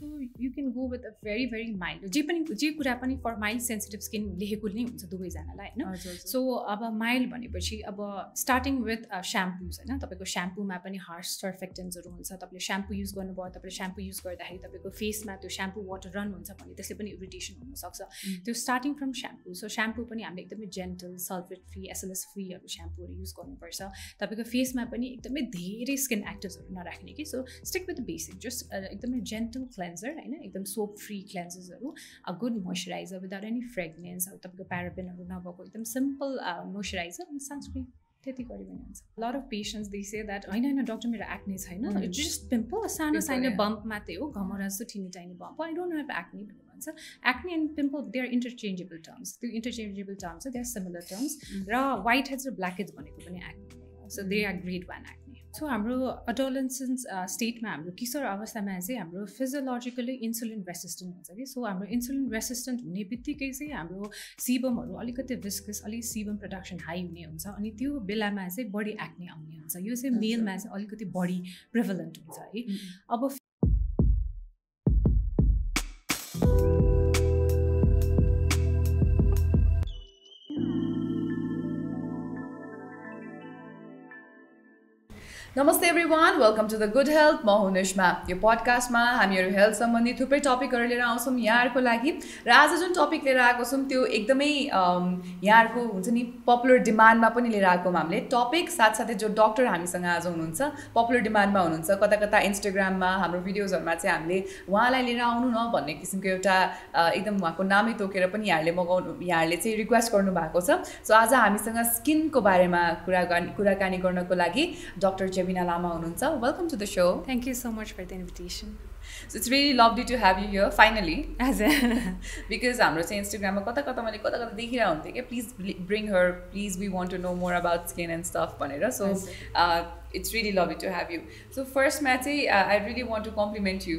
So you can go with a very very mild जे पनि जे कुरा पनि फर माइल्ड सेन्सिटिभ स्किन लेखेको नै हुन्छ दुवैजनालाई होइन? सो अब माइल्ड भनेपछि अब स्टार्टिङ विथ स्याम्पुज होइन? तपाईँको स्याम्पूमा पनि हार्स सर्फेक्टेन्सहरू हुन्छ तपाईँले स्याम्पू युज गर्नुभयो तपाईँले स्याम्पू युज गर्दाखेरि तपाईँको फेसमा त्यो स्याम्पू वाटर रन हुन्छ भने त्यसले पनि इरिटेसन हुनसक्छ। त्यो starting from shampoo so shampoo पनि हामीले एकदमै जेन्टल सल्फेट फ्री एसएलएस फ्रीहरू स्याम्पूहरू युज गर्नुपर्छ। तपाईँको फेसमा पनि एकदमै धेरै स्किन एक्टिभ्सहरू नराख्ने कि? So stick with basic just एकदमै जेन्टल क्लेन्जर होइन एकदम soap free क्लेन्सेसहरू a good moisturiser without any fragrance अब तपाईँको प्यारापेनहरू नभएको एकदम सिम्पल मोइस्चराइजर अनि सनस्क्रिन त्यति गऱ्यो भने हुन्छ lot of patience they say that होइन होइन डक्टर मेरो एक्ने छैन जस्ट पिम्पल सानो सानो बम्प मात्रै हो घमरा जस्तो teeny tiny bump I don't have acne भनेर भन्छ acne and pimple they are interchangeable terms त्यो interchangeable terms they are similar terms र वाइट हेड्स र ब्ल्याक हेड्स भनेको पनि acne so they are grade one acne so हाम्रो adolescence स्टेटमा हाम्रो किशोर अवस्थामा चाहिँ हाम्रो फिजियोलोजिकली इन्सुलिन रेसिस्टेन्ट हुन्छ कि। सो हाम्रो इन्सुलिन रेसिस्टेन्ट हुने बित्तिकै चाहिँ हाम्रो सिबमहरू अलिकति विस्कस अलिक सिबम प्रडक्सन हाई हुने हुन्छ अनि त्यो बेलामा चाहिँ बढी एक्ने आउने हुन्छ। यो चाहिँ मेलमा चाहिँ अलिकति बढी प्रिभलेन्ट हुन्छ है। अब नमस्ते every one welcome to the good health म हुँ यो पडकास्टमा हामीहरू हेल्थ सम्बन्धी थुप्रै टपिकहरू लिएर आउँछौँ यहाँहरूको लागि र आज जुन टपिक लिएर आएको छौँ त्यो एकदमै यहाँहरूको हुन्छ नि पपुलर डिमान्डमा पनि लिएर आएको हामीले टपिक साथसाथै जो डक्टर हामीसँग आज हुनुहुन्छ पपुलर डिमान्डमा हुनुहुन्छ कता कता इन्स्टाग्राममा हाम्रो भिडियोजहरूमा चाहिँ हामीले उहाँलाई लिएर आउनु न भन्ने किसिमको एउटा एकदम उहाँको नामै तोकेर पनि यहाँहरूले मगाउनु यहाँहरूले चाहिँ रिक्वेस्ट गर्नुभएको छ सो आज हामीसँग स्किनको बारेमा कुराकानी कुराकानी गर्नको लागि doctor Jabina Lama Ununsa. Welcome to the show. Thank you so much for the invitation. So it's really lovely to have you here finally. As because हाम्रो चाहिँ इन्स्टाग्राममा कता कता मैले कता कता देखिरहेको हुन्थेँ कि please bring her please we want to know more about skin and stuff भनेर so it's really lovely to have you. So first, Matty, uh, I really want to compliment you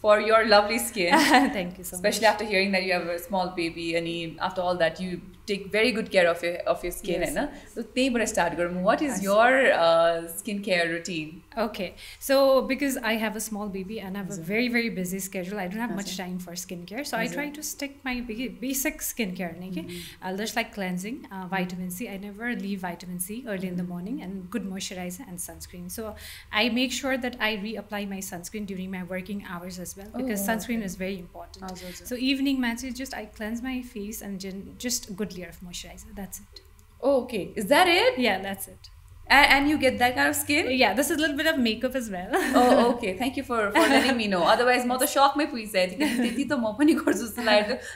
for your lovely skin. Thank you so Especially much. Especially after hearing that you have a small baby and after all that you take very good care of your of your skin yes. Uh, so they were start what is your uh, skincare routine? Okay. So because I have a small baby and I have a very very busy schedule, I don't have much time for skincare. So I try to stick my basic skincare. Okay? Mm-hmm. Uh, like cleansing, uh, mm-hmm. vitamin C. I never leave vitamin C early in the mm-hmm. morning and good moisturizer and sunscreen. So I make sure that I reapply my sunscreen during my working hours as well because oh, sunscreen okay. is very important. So evening matches, just I cleanse my face and just a good layer of moisturizer. That's it. Oh, okay. Is that it? Yeah, that's it. And, and, you get that kind of skin? Yeah, this is a little bit of makeup as well. oh, okay. Thank you for, for letting me know. Otherwise, I'm shocked my preset.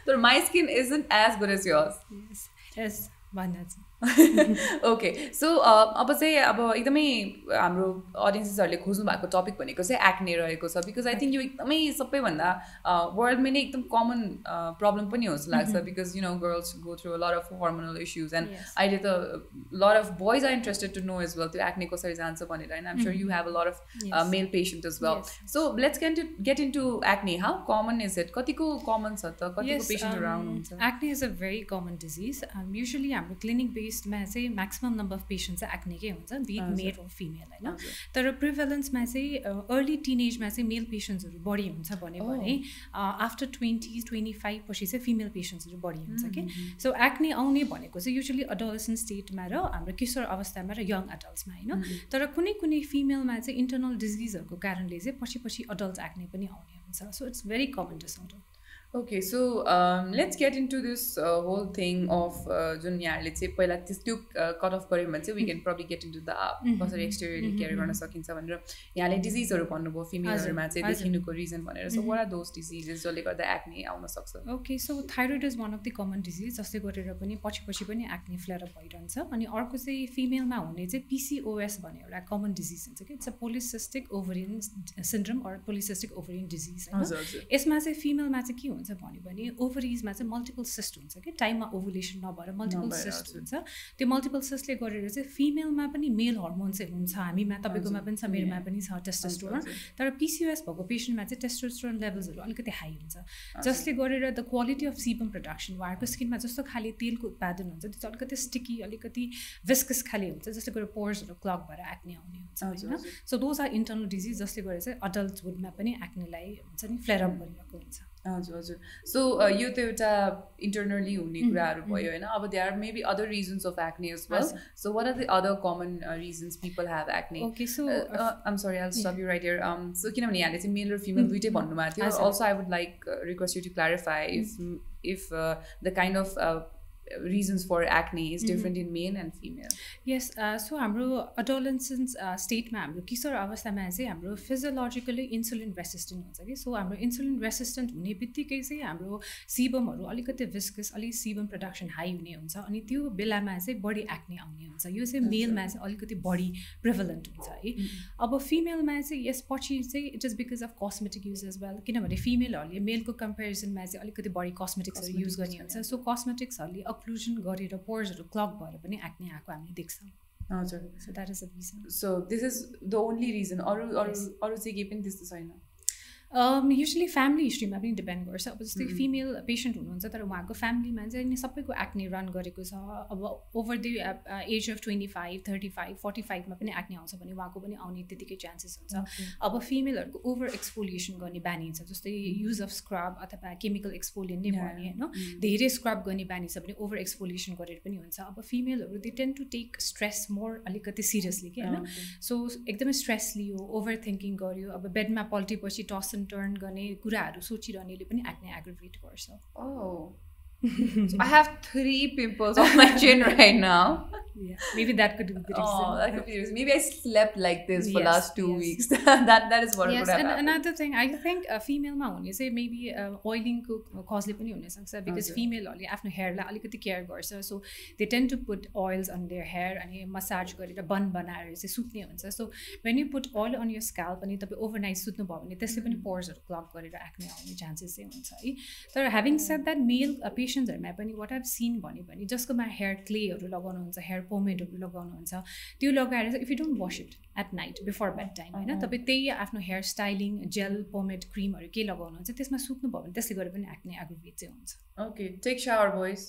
But my skin isn't as good as yours. Yes. Yes. Okay so अब चाहिँ अब एकदमै हाम्रो अडियन्सेसहरूले खोज्नु भएको topic भनेको चाहिँ acne रहेको छ बिकज आई थिङ्क यो एकदमै सबैभन्दा वर्ल्डमै नै एकदम कमन प्रब्लम पनि हो जस्तो लाग्छ because you know girls go through lot of hormonal issues and अहिले त lot of boys are interested to know as well त्यो एक्ने कसरी जान्छ भनेर होइन I'm sure you have a lot of male patient as well so let's get to get into acne how common is it कतिको common छ त? कतिको पेसेन्टहरू um, आउनुहुन्छ acne is a very common disease usually हाम्रो clinic base बेस्डमा चाहिँ maximum number of patient चाहिँ एक्नेकै हुन्छ बिट मेल र फिमेल होइन? तर प्रिभेलेन्समा चाहिँ अर्ली टिनेजमा चाहिँ मेल पेसेन्ट्सहरू बढी हुन्छ भन्यो भने आफ्टर ट्वेन्टी ट्वेन्टी फाइभ पछि चाहिँ फिमेल पेसेन्ट्सहरू बढी हुन्छ कि? सो एक्ने आउने भनेको चाहिँ युजली अडल्सन स्टेटमा र हाम्रो किशोर अवस्थामा र यङ एडल्ट्समा होइन? तर कुनै कुनै फिमेलमा चाहिँ इन्टरनल डिजिजहरूको कारणले चाहिँ पछि पछि अडल्ट एक्ने पनि आउने हुन्छ। So it's very common disorder okay so let's get into this whole thing of जुन यहाँहरूले चाहिँ पहिला त्यो कट अफ गऱ्यो भने चाहिँ we can probably get into the कसरी एक्सटेरियरली केयर गर्न सकिन्छ भनेर यहाँले डिजिजहरू भन्नुभयो फिमेलहरूमा चाहिँ देखिनुको रिजन भनेर। So what are those diseases जसले गर्दा एक्ने आउन सक्छ? Okay so thyroid is one of the common disease जसले गरेर पनि पछि पछि पनि एक्ने फ्लेयर भइरहन्छ। अनि अर्को चाहिँ फिमेलमा हुने चाहिँ पिसिओएस भन्ने एउटा कमन डिजिज हुन्छ कि। It's a polycystic ovarian syndrome or polycystic ovarian disease होइन। यसमा चाहिँ फिमेलमा चाहिँ के हुन्छ हुन्छ भन्यो भने ओभरिजमा चाहिँ मल्टिपल सिस्ट हुन्छ कि? टाइममा ओभुलेसन नभएर मल्टिपल सिस्ट हुन्छ। त्यो मल्टिपल सिस्टले गरेर चाहिँ फिमेलमा पनि मेल हर्मोन चाहिँ हुन्छ। हामीमा तपाईँकोमा पनि छ मेरोमा पनि छ टेस्टोस्टोरन तर पिसिओएस भएको पेसेन्टमा चाहिँ टेस्टोस्टोरन लेभल्सहरू अलिकति हाई हुन्छ। जसले गरेर the quality of sebum production उहाँहरूको स्किनमा जस्तो खाले तेलको उत्पादन हुन्छ त्यो चाहिँ अलिकति स्टिकी अलिकति विस्कस खाले हुन्छ जसले गरेर पोर्सहरू क्लक भएर एक्ने आउने हुन्छ होइन? So those are internal disease जसले गरेर चाहिँ अडल्टहुडमा पनि एक्नेलाई हुन्छ नि फ्लेयरअप गरिरहेको हुन्छ। हजुर हजुर। सो यो त एउटा इन्टरनली हुने कुराहरू भयो होइन? अब they are maybe other reasons of acne as well so what are the other common reasons people have acne okay so um sorry I stop you right here so किनभने यहाँले चाहिँ मेल र female दुइटै भन्नुभएको थियो। Also I would like request you to clarify if if the kind of reasons for acne is mm-hmm. different in male and female. Yes uh, so हाम्रो adolescence uh, स्टेटमा हाम्रो किशोर अवस्थामा चाहिँ हाम्रो फिजियोलोजिकली इन्सुलिन रेसिस्टेन्ट हुन्छ कि? So हाम्रो insulin resistant हुने बित्तिकै चाहिँ हाम्रो सिबमहरू अलिकति विस्कस अलिक सिबम प्रडक्सन हाई हुने हुन्छ अनि त्यो बेलामा चाहिँ बढी एक्ने आउने हुन्छ। यो चाहिँ मेलमा चाहिँ अलिकति बढी प्रिभलेन्ट हुन्छ है। अब फिमेलमा चाहिँ यसपछि चाहिँ it is because of cosmetic use as well किनभने फिमेलहरूले मेलको कम्पेरिजनमा चाहिँ अलिकति बढी कस्मेटिक्सहरू युज गर्ने हुन्छ। सो कस्मेटिक्सहरूले अक्लुजन गरेर पोर्सहरू क्लक भएर पनि एक्ने आएको हामीले देख्छौँ। हजुर। So that is a reason so this is the only reason अरू अरू अरू चाहिँ केही पनि त्यस्तो छैन। युजली फ्यामिली हिस्ट्रीमा पनि डिपेन्ड गर्छ। अब जस्तै फिमेल पेसेन्ट हुनुहुन्छ तर उहाँको फ्यामिलीमा चाहिँ नि सबैको एक्ने रन गरेको छ। अब over the age of twenty five thirty five forty फाइभमा पनि एक्ने आउँछ भने उहाँको पनि आउने त्यतिकै चान्सेस हुन्छ। अब फिमेलहरूको ओभर एक्सपोलिएसन गर्ने बानी छ जस्तै युज अफ स्क्रब अथवा केमिकल एक्सपोलियन नै भने होइन? धेरै स्क्रब गर्ने बानी छ भने ओभर एक्सपोलिएसन गरेर पनि हुन्छ। अब फिमेलहरू they tend to take stress more अलिकति सिरियसली कि होइन? सो एकदमै स्ट्रेस लियो ओभर थिङ्किङ गर्यो। अब बेडमा पल्टेपछि टस टर्न गर्ने कुराहरू सोचिरहनेले पनि एक्ने एग्रिभेट गर्छ। I have three pimples on my chin right now. Yeah, maybe that could be the reason. Oh, that could be the reason. Maybe I slept like this for yes, last two yes. weeks. that that is what yes, would have and another thing, I think a female मा हुने चाहिँ maybe ओइलिङको कजले पनि हुनसक्छ because फिमेलहरूले आफ्नो हेयरलाई अलिकति care गर्छ so they tend to put oils on their hair अनि massage गरेर बन बनाएर चाहिँ सुत्ने हुन्छ so when you put oil on your scalp अनि तपाईँ ओभरनाइट सुत्नुभयो भने त्यसले पनि पोर्सहरू क्लक गरेर एक्ने आउने चान्सेस चाहिँ हुन्छ है तर having said that male patient पेसेन्ट्सहरूमा पनि वाट आइभ सिन भन्यो भने जसकोमा हेयर क्लेहरू लगाउनुहुन्छ हेयर पोमेडहरू लगाउनुहुन्छ त्यो लगाएर if you don't wash it at night before bedtime होइन तपाईँ त्यही आफ्नो हेयर स्टाइलिङ जेल पोमेड क्रिमहरू के लगाउनुहुन्छ त्यसमा सुत्नुभयो भने त्यसले गरेर पनि एक्ने एग्रोभेट चाहिँ हुन्छ। Okay take shower voice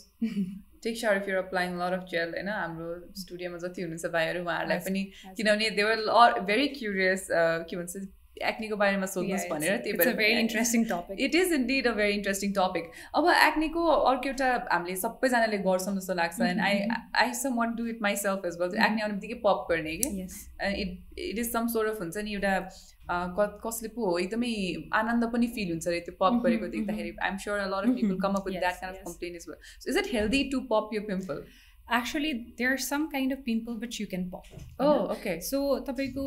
take shower if you're applying lot of gel होइन हाम्रो स्टुडियोमा जति हुनुहुन्छ भाइहरू उहाँहरूलाई पनि किनभने देवर भेरी क्युरियस के भन्छ एक्नीको बारेमा सोध्नुहोस् भनेर त्यही भएर very interesting topic it is indeed a very interesting topic अब एक्नीको अर्को एउटा हामीले सबैजनाले गर्छौँ जस्तो लाग्छ and I I some want do it myself as well acne आउने बित्तिकै पप गर्ने कि? It it is some sort of हुन्छ नि एउटा कसले पो हो एकदमै आनन्द पनि फिल हुन्छ अरे त्यो पप गरेको देख्दाखेरि. I'm sure lot of people come up with that kind of complain is is it healthy to pop you pimple actually there are some kind of pimple but you can pop okay so तपाईँको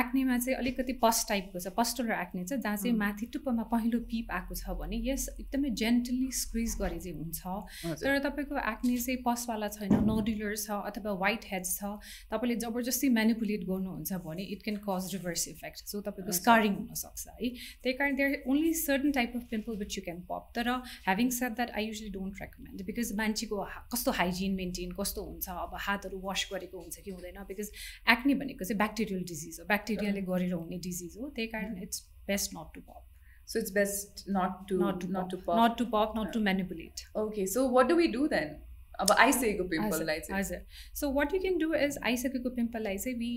एक्नेमा चाहिँ अलिकति पस टाइपको छ pustular acne छ जहाँ चाहिँ माथि टुप्पोमा पहिलो पिप आएको छ भने यस एकदमै जेन्टली स्क्रिज गरे चाहिँ हुन्छ। तर तपाईँको एक्ने चाहिँ पसवाला छैन नोडुलर छ अथवा वाइट हेड्स छ तपाईँले जबरजस्ती मेनिपुलेट गर्नुहुन्छ भने it can cause reverse effect so तपाईँको स्कारिङ हुनसक्छ है। त्यही कारण there only certain type of pimple which you can pop तर having said that I usually don't recommend because मान्छेको कस्तो हाइजिन मेन्टेन कस्तो हुन्छ अब हातहरू वास गरेको हुन्छ कि हुँदैन बिकज एक्ने भनेको चाहिँ ब्याक्टेरियल डिजिज हो ब्याक्टेरियाले गरेर हुने डिजिज हो त्यही कारण it's best not to pop So it's best not to not to not pop. to pop. Not to pop, not to manipulate. Okay, so what do we do then? अब आइसकेको पिम्पललाई चाहिँ हजुर। So what you can do is आइसकेको पिम्पललाई चाहिँ we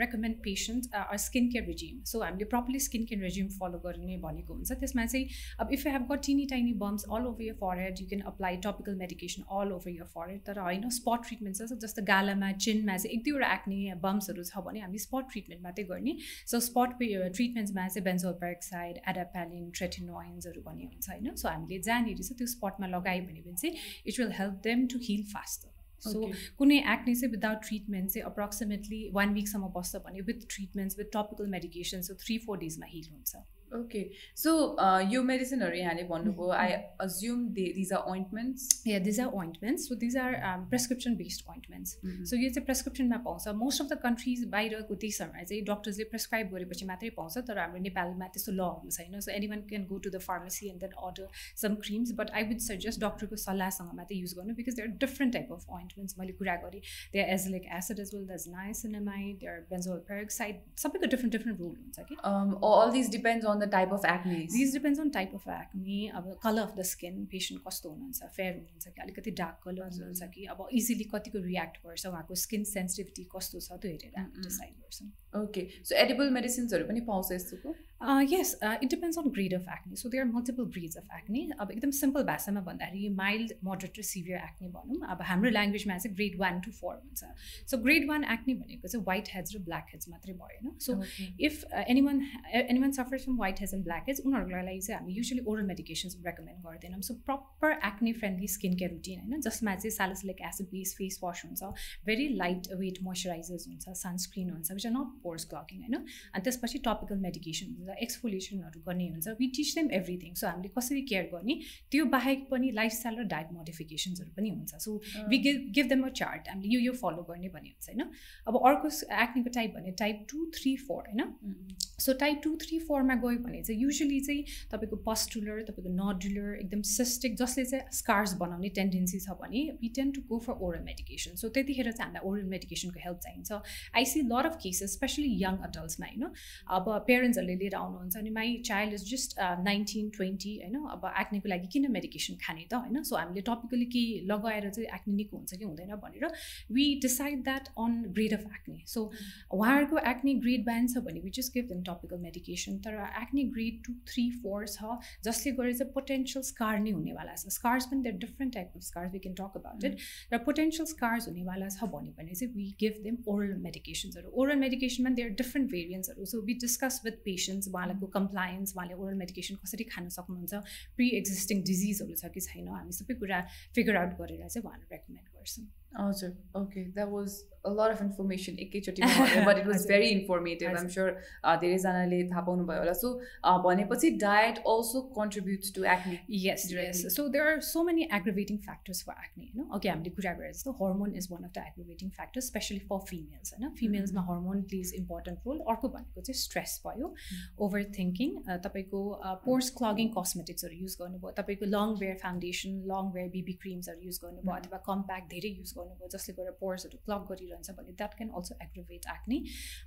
recommend patient skin care regime so हामीले properly skin care regime follow गर्ने भनेको हुन्छ। त्यसमा चाहिँ अब if you have got teeny tiny bumps all over your forehead you can apply topical medication all over your forehead तर होइन spot treatment छ। जस्तो गालामा चिनमा चाहिँ एक दुईवटा एक्ने बम्सहरू छ भने हामी स्पट ट्रिटमेन्ट मात्रै गर्ने। सो स्पट ट्रिटमेन्ट्समा चाहिँ बेन्जोल पेरोक्साइड एडाप्यालिन ट्रेटिनोइन्सहरू भन्ने हुन्छ होइन। सो हामीले जहाँनिर चाहिँ त्यो स्पटमा लगायो भने चाहिँ it will help them to heal faster so कुनै एक्ने चाहिँ विदाउट ट्रिटमेन्ट चाहिँ अप्रोक्सिमेटली वान विकसम्म बस्छ भने with treatments with topical medication so three four डेजमा heal हुन्छ। ओके सो यो मेडिसिनहरू यहाँले भन्नुभयो I assume these are ointments yeah these are ointments so these are prescription based ointments so यो चाहिँ प्रेसक्रिप्सनमा पाउँछ. मोस्ट अफ द कन्ट्रिज बाहिरको देशहरूमा चाहिँ डक्टर्सले प्रेसक्राइब गरेपछि मात्रै पाउँछ तर हाम्रो नेपालमा त्यस्तो लहरू छैन. So any one can go to the pharmacy and then order some creams but I would suggest डक्टरको सल्लाहसँग मात्रै युज गर्नु because there different type of ointments मैले कुरा गरेँ there azelaic acid as well this niacinamide there benzoyl peroxide सबैको different different role हुन्छ कि? All this depends on the type of acne these depends on type of acne अब colour of the skin patient कस्तो हुनुहुन्छ? Fair हुनुहुन्छ कि? अलिकति dark colour हुनुहुन्छ कि? अब इजिली कतिको रियाक्ट गर्छ? उहाँको स्किन सेन्सिटिभिटी कस्तो छ? त्यो हेरेर हामी डिसाइड गर्छौँ। ओके सो एडिबल मेडिसिन्सहरू पनि पाउँछ यस्तोको? Yes it depends on grade of acne so there multiple breeds of acne अब एकदम सिम्पल भाषामा भन्दाखेरि माइल्ड मोडरेट र सिभियर एक्ने भनौँ अब हाम्रो ल्याङ्ग्वेजमा चाहिँ ग्रेड वान टु फोर हुन्छ सो ग्रेड वान एक्ने भनेको चाहिँ व्हाइट हेड्स र ब्ल्याक हेड्स मात्रै भएन so if any one any one suffers from white heads and black heads उनीहरूको लागि चाहिँ हामी युजली ओरल मेडिकेसन्स रेकमेन्ड गर्दैनौँ so proper acne friendly skin care routine होइन जसमा चाहिँ salicylic acid base face wash हुन्छ भेरी लाइट वेट मोइस्चराइजर्स हुन्छ सनस्क्रिन हुन्छ which are not pores clogging होइन अनि त्यसपछि टपिकल मेडिकेसन हुन्छ एक्सफोलिएसनहरू गर्ने हुन्छ. We teach them everything so हामीले कसरी केयर गर्ने? त्यो बाहेक पनि लाइफस्टाइल र डायट मोडिफिकेसन्सहरू पनि हुन्छ. So we give give them a chart हामीले यो यो फलो गर्ने भन्ने हुन्छ होइन? अब अर्को एक्नेको टाइप भने टाइप टू थ्री फोर होइन? सो टाइप टू थ्री फोरमा गयो भने चाहिँ युजली चाहिँ तपाईँको पस्टुलर तपाईँको नडुलर एकदम सिस्टिक जसले चाहिँ स्कार्स बनाउने टेन्डेन्सी छ भने we tend to go for oral medication so त्यतिखेर चाहिँ हामीलाई ओरल मेडिकेसनको हेल्प चाहिन्छ। I see lot of cases especially young अडल्ट्समा होइन अब पेरेन्ट्सहरूले लिएर आउनुहुन्छ अनि my child is just nineteen twenty होइन अब एक्नेको लागि किन मेडिकेसन खाने त होइन? सो हामीले टपिकली के लगाएर चाहिँ एक्ने निको हुन्छ कि हुँदैन भनेर we decide that on grade of acne so उहाँहरूको एक्ने ग्रेड ब्यान्ड छ भने we just give them topical medication तर acne grade two three four छ जसले गरेर चाहिँ पोटेन्सियल स्कार नै हुनेवाला छ। स्कार्स पनि there different type of scars we can talk about it र पोटेन्सियल स्कार्स हुनेवाला छ भने भने चाहिँ वी गिभ देम ओरल मेडिकेसन्सहरू ओरल मेडिकेसनमा there different भेरियन्ट्सहरू so we discuss with patients उहाँहरूको कम्प्लायन्स उहाँले ओरल मेडिकेसन कसरी खान सक्नुहुन्छ प्रि एक्जिस्टिङ डिजिजहरू छ कि छैन हामी सबै कुरा फिगर आउट गरेर चाहिँ उहाँहरू रेकमेन्ड गर्छौँ हजुर okay that was a lot of information एकैचोटि but it was very informative I'm sure धेरैजनाले थाहा पाउनुभयो होला सो भनेपछि diet also contributes to acne yes yes so there are so many aggravating factors for acne होइन अघि हामीले कुरा गरेर जस्तो hormone is one of the aggravating factors especially for females होइन फिमेल्समा हर्मोन प्लेज इम्पोर्टेन्ट रोल अर्को भनेको चाहिँ स्ट्रेस भयो ओभर थिङ्किङ तपाईँको पोर्स क्लगिङ कस्मेटिक्सहरू युज गर्नुभयो तपाईँको long wear foundation long wear BB क्रिम्सहरू use गर्नुभयो अथवा कम्प्याक्ट धेरै युज गर्नुभयो जसले गर्दा पोर्सहरू क्लग गरिरहन्छ भने that can also aggravate acne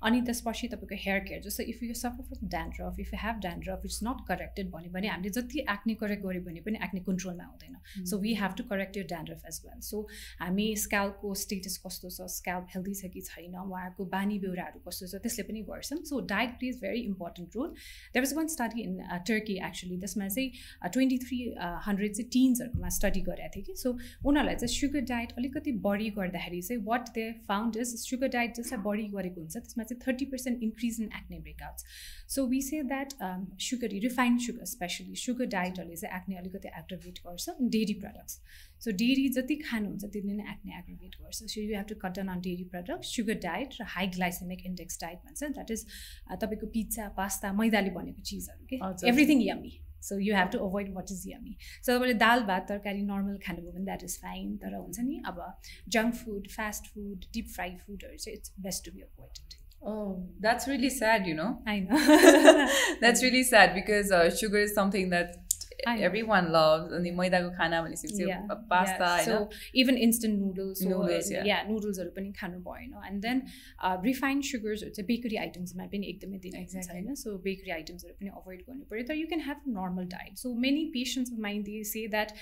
अनि त्यसपछि तपाईँको हेयर केयर जस्तो if you suffer from dandruff if you have dandruff it's not corrected भन्यो भने हामीले जति एक्ने करेक्ट गऱ्यो भने पनि एक्ने कन्ट्रोलमा हुँदैन so we have to correct your dandruff as well so हामी स्क्याल्पको स्टेटस कस्तो छ? स्क्याल्प हेल्दी छ कि छैन? उहाँहरूको बानी बेहोराहरू कस्तो छ? त्यसले पनि गर्छन्। So diet plays very important role there is one study in Turkey actually त्यसमा चाहिँ ट्वेन्टी थ्री हन्ड्रेड चाहिँ टिन्सहरूकोमा स्टडी गरेको थियो कि। सो उनीहरूलाई चाहिँ सुगर डायट अलिकति बढी गर्दाखेरि चाहिँ what they found is sugar diet जसलाई बढी गरेको हुन्छ त्यसमा चाहिँ thirty percent increase in acne breakouts so we say that sugar refined sugar especially sugar डायटहरूले चाहिँ एक्ने अलिकति एग्रोभेट गर्छ डेरी प्रडक्ट्स सो डेरी जति खानुहुन्छ त्यति नै एक्ने एग्रोभेट गर्छ. So you have to cut down on dairy product sugar diet र high glycaemic index diet भन्छ। द्याट इज तपाईँको पिज्जा पास्ता मैदाले बनेको चिजहरू के everything yummy so you have to avoid what is yummy so तपाईँले दाल भात तरकारी नर्मल खानुभयो भने द्याट इज फाइन तर हुन्छ नि अब junk food fast food deep fry फुडहरू चाहिँ it's best to be avoided Oh, that's really sad, you know. I know. that's really sad because uh, sugar is something that everyone loves अनि मैदाको खाना भनेपछि pasta so even instant noodles या नुडल्सहरू पनि खानु भएन एन्ड देन रिफाइन्ड सुगर्सहरू चाहिँ bakery आइटम्समा पनि एकदमै दिनु छ होइन सो बेकरी आइटम्सहरू पनि अभोइड गर्नु पऱ्यो तर you can have normal diet so many patients of mine they say that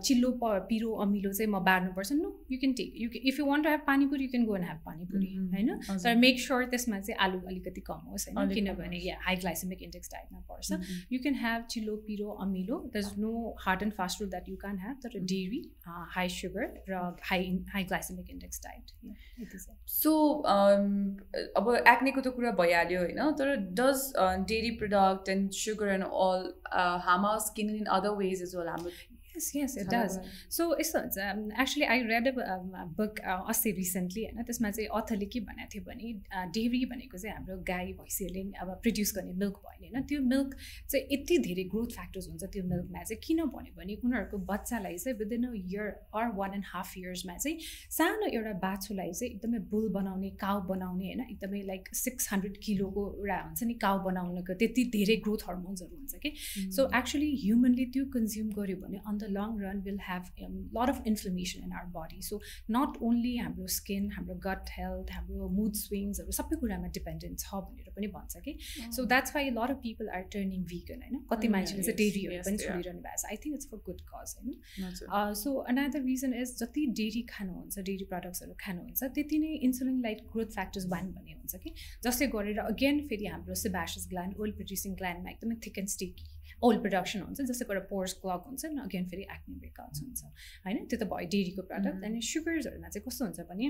चिल्लो प पिरो अमिलो चाहिँ म बार्नुपर्छ no you can take you if you want to have panipuri you can go and have panipuri होइन तर मेक स्योर त्यसमा चाहिँ आलु अलिकति कम होस् होइन किनभने या हाई ग्लाइसेमिक इन्डेक्स डाइटमा पर्छ यु क्यान हेभ चिल्लो पिरो अमिलो there's no hard and fast rule that you can have that dairy uh, high sugar high high glycemic index diet so um अब एक्नेको त कुरा भइहाल्यो होइन तर does dairy product and sugar and all harm our skin in other ways is well हाम्रो Yes, yes, it does. So यस्तो हुन्छ actually I read a book अस्ति रिसेन्टली होइन त्यसमा चाहिँ अथरले के भनेको थियो भने डेरी भनेको चाहिँ हाम्रो गाई भैँसीहरूले अब प्रड्युस गर्ने मिल्क भयो होइन। त्यो मिल्क चाहिँ यति धेरै ग्रोथ फ्याक्टर्स हुन्छ त्यो मिल्कमा चाहिँ। किन भन्यो भने उनीहरूको बच्चालाई चाहिँ within a year or one and half इयर्समा चाहिँ सानो एउटा बाछुलाई चाहिँ एकदमै बुल बनाउने काउ बनाउने होइन एकदमै लाइक सिक्स हन्ड्रेड किलोको एउटा हुन्छ नि काउ बनाउनको त्यति धेरै ग्रोथ हर्मोन्सहरू हुन्छ कि। सो एक्चुली ह्युमनले त्यो कन्ज्युम गर्यो भने on the long run will have lot of inflammation in our body so not only हाम्रो स्किन हाम्रो गट हेल्थ हाम्रो मुड स्विङ्सहरू सबै कुरामा डिपेन्डेन्ट छ भनेर पनि भन्छ कि so that's why lot of people are turning vegan होइन कति मान्छेले चाहिँ डेरीहरू पनि छोडिरहनु भएको छ I think it's for good cause होइन सो अनदर रिजन इज जति डेरी खानुहुन्छ डेरी प्रडक्ट्सहरू खानुहुन्छ त्यति नै insulin like growth factors one भन्ने हुन्छ कि जसले गरेर अगेन फेरि हाम्रो सिबासिस ग्ल्यान्ड ओइल प्रड्युसिङ ग्ल्यान्डमा एकदमै thick and sticky oil production हुन्छ जसले गर्दा पोर्स क्लक हुन्छ न अगेन फेरि एक्ने ब्रेकआउट्स हुन्छ होइन? त्यो त भयो डेरीको प्रडक्ट अनि सुगर्सहरूमा चाहिँ कस्तो हुन्छ भने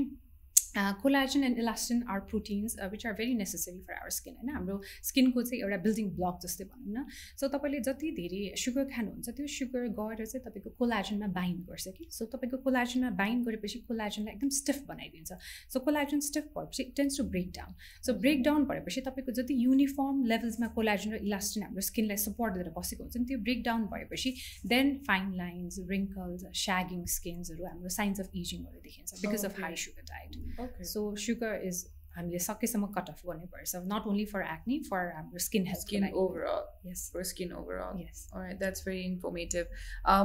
collagen and elastin are proteins which are very necessary for our skin होइन? हाम्रो स्किनको चाहिँ एउटा बिल्डिङ ब्लक जस्तै भनौँ न। सो तपाईँले जति धेरै सुगर खानुहुन्छ त्यो सुगर गएर चाहिँ तपाईँको कोलाजनमा बाइन्ड गर्छ कि? सो तपाईँको कोलाजनमा बाइन्ड गरेपछि कोलाजनलाई एकदम स्टिफ बनाइदिन्छ। सो कोलाजन स्टिफ भएपछि it tends to break down so break down भएपछि तपाईँको जति युनिफर्म लेभल्समा कोलाजन र इलास्टिन हाम्रो स्किनलाई सपोर्ट दिएर बसेको हुन्छ नि त्यो ब्रेक डाउन भएपछि then fine lines wrinkles sagging स्किन्सहरू हाम्रो साइन्स अफ एजिङहरू देखिन्छ because of high sugar diet so sugar is हामीले सकेसम्म कट अफ गर्नुपर्छ not only for acne for हाम्रो skin health skin overall yes for skin overall yes that's very informative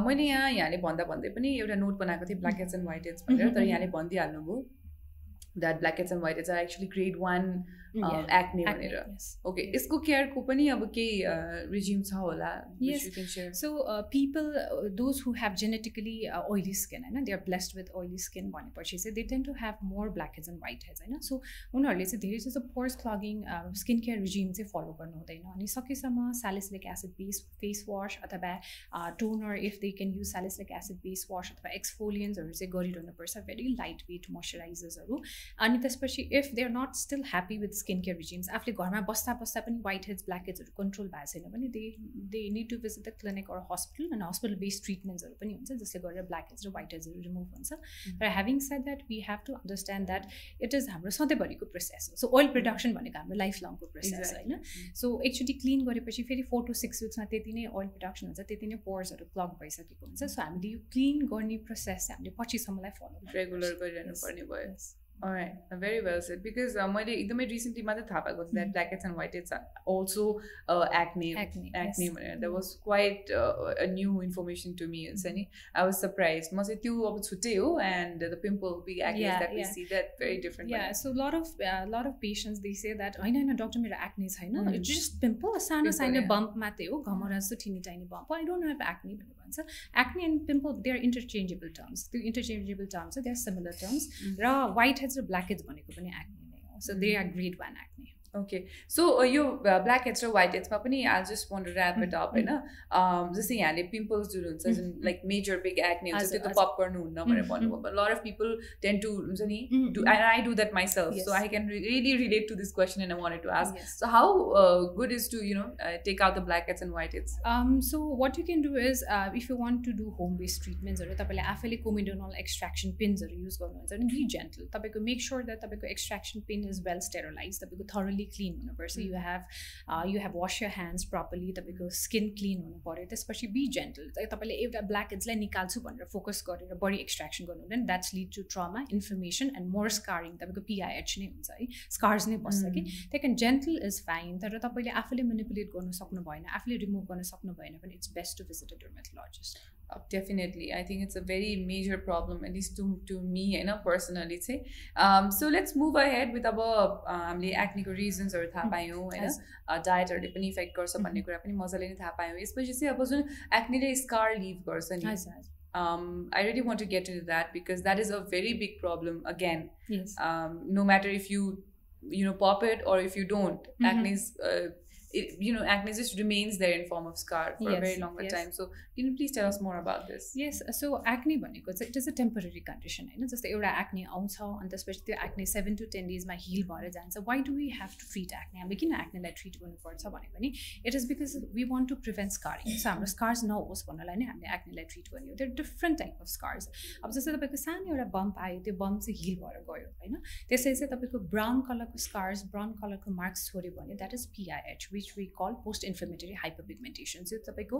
मैले यहाँ यहाँले भन्दा भन्दै पनि एउटा नोट बनाएको थिएँ ब्ल्याक एन्ड वाइट एड्स भनेर तर यहाँले भनिदिइहाल्नुभयो that blackheads and whiteheads are actually grade one acne भनेर। ओके यसको केयरको पनि अब केही रिज्युम छ होला so people those who have genetically oily skin होइन? They are blessed with oily skin भनेपछि चाहिँ they tend to have more blackheads and whiteheads होइन? सो उनीहरूले चाहिँ धेरै जस्तो pores clogging skin care regime चाहिँ फलो गर्नु हुँदैन। अनि सकेसम्म salicylic acid base face wash अथवा toner if they can use salicylic acid base wash अथवा एक्सफोलियन्सहरू चाहिँ गरिरहनुपर्छ। भेरी लाइट वेट मोइस्चराइजर्सहरू अनि त्यसपछि if they are not still happy with skin care regimes आफूले घरमा बस्दा बस्दा पनि वाइट हेड्स ब्ल्याक हेड्सहरू कन्ट्रोल भएको छैन भने they they need to visit the clinic or hospital अनि हस्पिटल बेस्ड ट्रिटमेन्ट्सहरू पनि हुन्छ जसले गरेर ब्ल्याक हेड्स र वाइट हेड्सहरू रिमुभ हुन्छ। र having said that we have to understand that it is हाम्रो सधैँभरिको प्रोसेस हो। सो ओइल प्रडक्सन भनेको हाम्रो लाइफ लङको प्रोसेस होइन। सो एकचोटि क्लिन गरेपछि फेरि फोर टु सिक्स विक्समा त्यति नै ओइल प्रडक्सन हुन्छ त्यति नै पोर्सहरू प्लग भइसकेको हुन्छ। सो हामीले यो क्लिन गर्ने प्रोसेस चाहिँ हामीले पछिसम्मलाई फलो रेगुलर गरिरहनु पर्ने भयो। Alright, very well said. Because मैले एकदमै रिसेन्टली मात्रै थाहा पाएको थियो that blackheads and whiteheads also acne acne भनेर that was quite a new information to me हुन्छ नि आई वाज सरप्राइज म चाहिँ त्यो अब छुट्टै हो and the pimple big acne that we see that very different yeah so lot of lot of patients they say that होइन होइन डक्टर मेरो एक्ने छैन इट्स जस्ट पिम्पल सानो सानो बम्प मात्रै हो घमरा जस्तो ठिनी tiny bump I don't have acne भनेर भन्छ। Acne and pimple they are interchangeable terms त्यो interchangeable terms they are similar terms र वाइट हेड्स र ब्ल्याक हेड्स भनेको पनि एक्ने नै हो। So they are grade one acne okay so यो ब्ल्याक हेड्स र वाइट हेड्समा पनि I just want wrap it up होइन जस्तै यहाँले पिम्पल्स जुन हुन्छ जुन लाइक मेजर बिग एक्ने हुन्छ त्यो त पप गर्नुहुन्न भनेर भन्नुभयो lot of people tend to हुन्छ नि do and I do that myself so I can really relate to this question and I wanted to ask so how good is to you know take out the blackheads and whiteheads so what you can do is if you want to do home based ट्रिटमेन्ट्सहरू तपाईँले आफैले comedonal extraction पिन्सहरू use गर्नुहुन्छ भने be gentle तपाईँको make sure that तपाईँको extraction pin is well sterilize तपाईँको thoroughly clean हुनुपर्छ you have you have wash your hands properly तपाईँको स्किन क्लिन हुनु पऱ्यो त्यसपछि बी जेन्टल तपाईँले एउटा ब्ल्याक हेड्सलाई निकाल्छु भनेर फोकस गरेर बडी एक्सट्राक्सन गर्नु हुँदैन that's lead to trauma information and more scarring तपाईँको पिआइएच नै हुन्छ है स्कार्स नै बस्छ कि त्यही कारण जेन्टल इज फाइन तर तपाईँले आफूले मेनिपुलेट गर्नु सक्नु भएन आफूले रिमुभ गर्न सक्नु भएन भने it's best to visit a dermatologist Definitely I think it's a very major problem at least to to me होइन पर्सनली चाहिँ so let's move ahead with अब हामीले एक्नेको रिजन्सहरू थाहा पायौँ होइन डायटहरूले पनि इफेक्ट गर्छ भन्ने कुरा पनि मजाले नै थाहा पायौँ यसपछि चाहिँ अब जुन एक्नेले स्कार लिभ गर्छ नि I really want to get in that because that is a very big problem again no matter if you you know pop it or if you don't mm -hmm. acne is uh, it, you know, acne just remains there in form of scar for Yes, a very longer yes. time. So, can you please tell us more about this? Yes so acne भनेको चाहिँ it is a temporary condition होइन जस्तै एउटा acne आउँछ अनि त्यसपछि त्यो acne seven to ten डेजमा हिल भएर जान्छ why do we have to treat acne हामीले किन एक्नेलाई ट्रिट गर्नुपर्छ भने पनि it is because we want to prevent scarring so हाम्रो स्कार्स नहोस् भन्नलाई नै हामीले एक्नेलाई ट्रिट गर्ने हो त्यो डिफ्रेन्ट टाइप अफ स्कार्स अब जस्तै तपाईँको सानो एउटा बम्प आयो त्यो बम्प चाहिँ हिल भएर गयो होइन त्यसै चाहिँ तपाईँको ब्राउन कलरको स्कार्स ब्राउन कलरको मार्क्स छोड्यो भने that is PIH which we call post inflammatory hyperpigmentation त्यो तपाईँको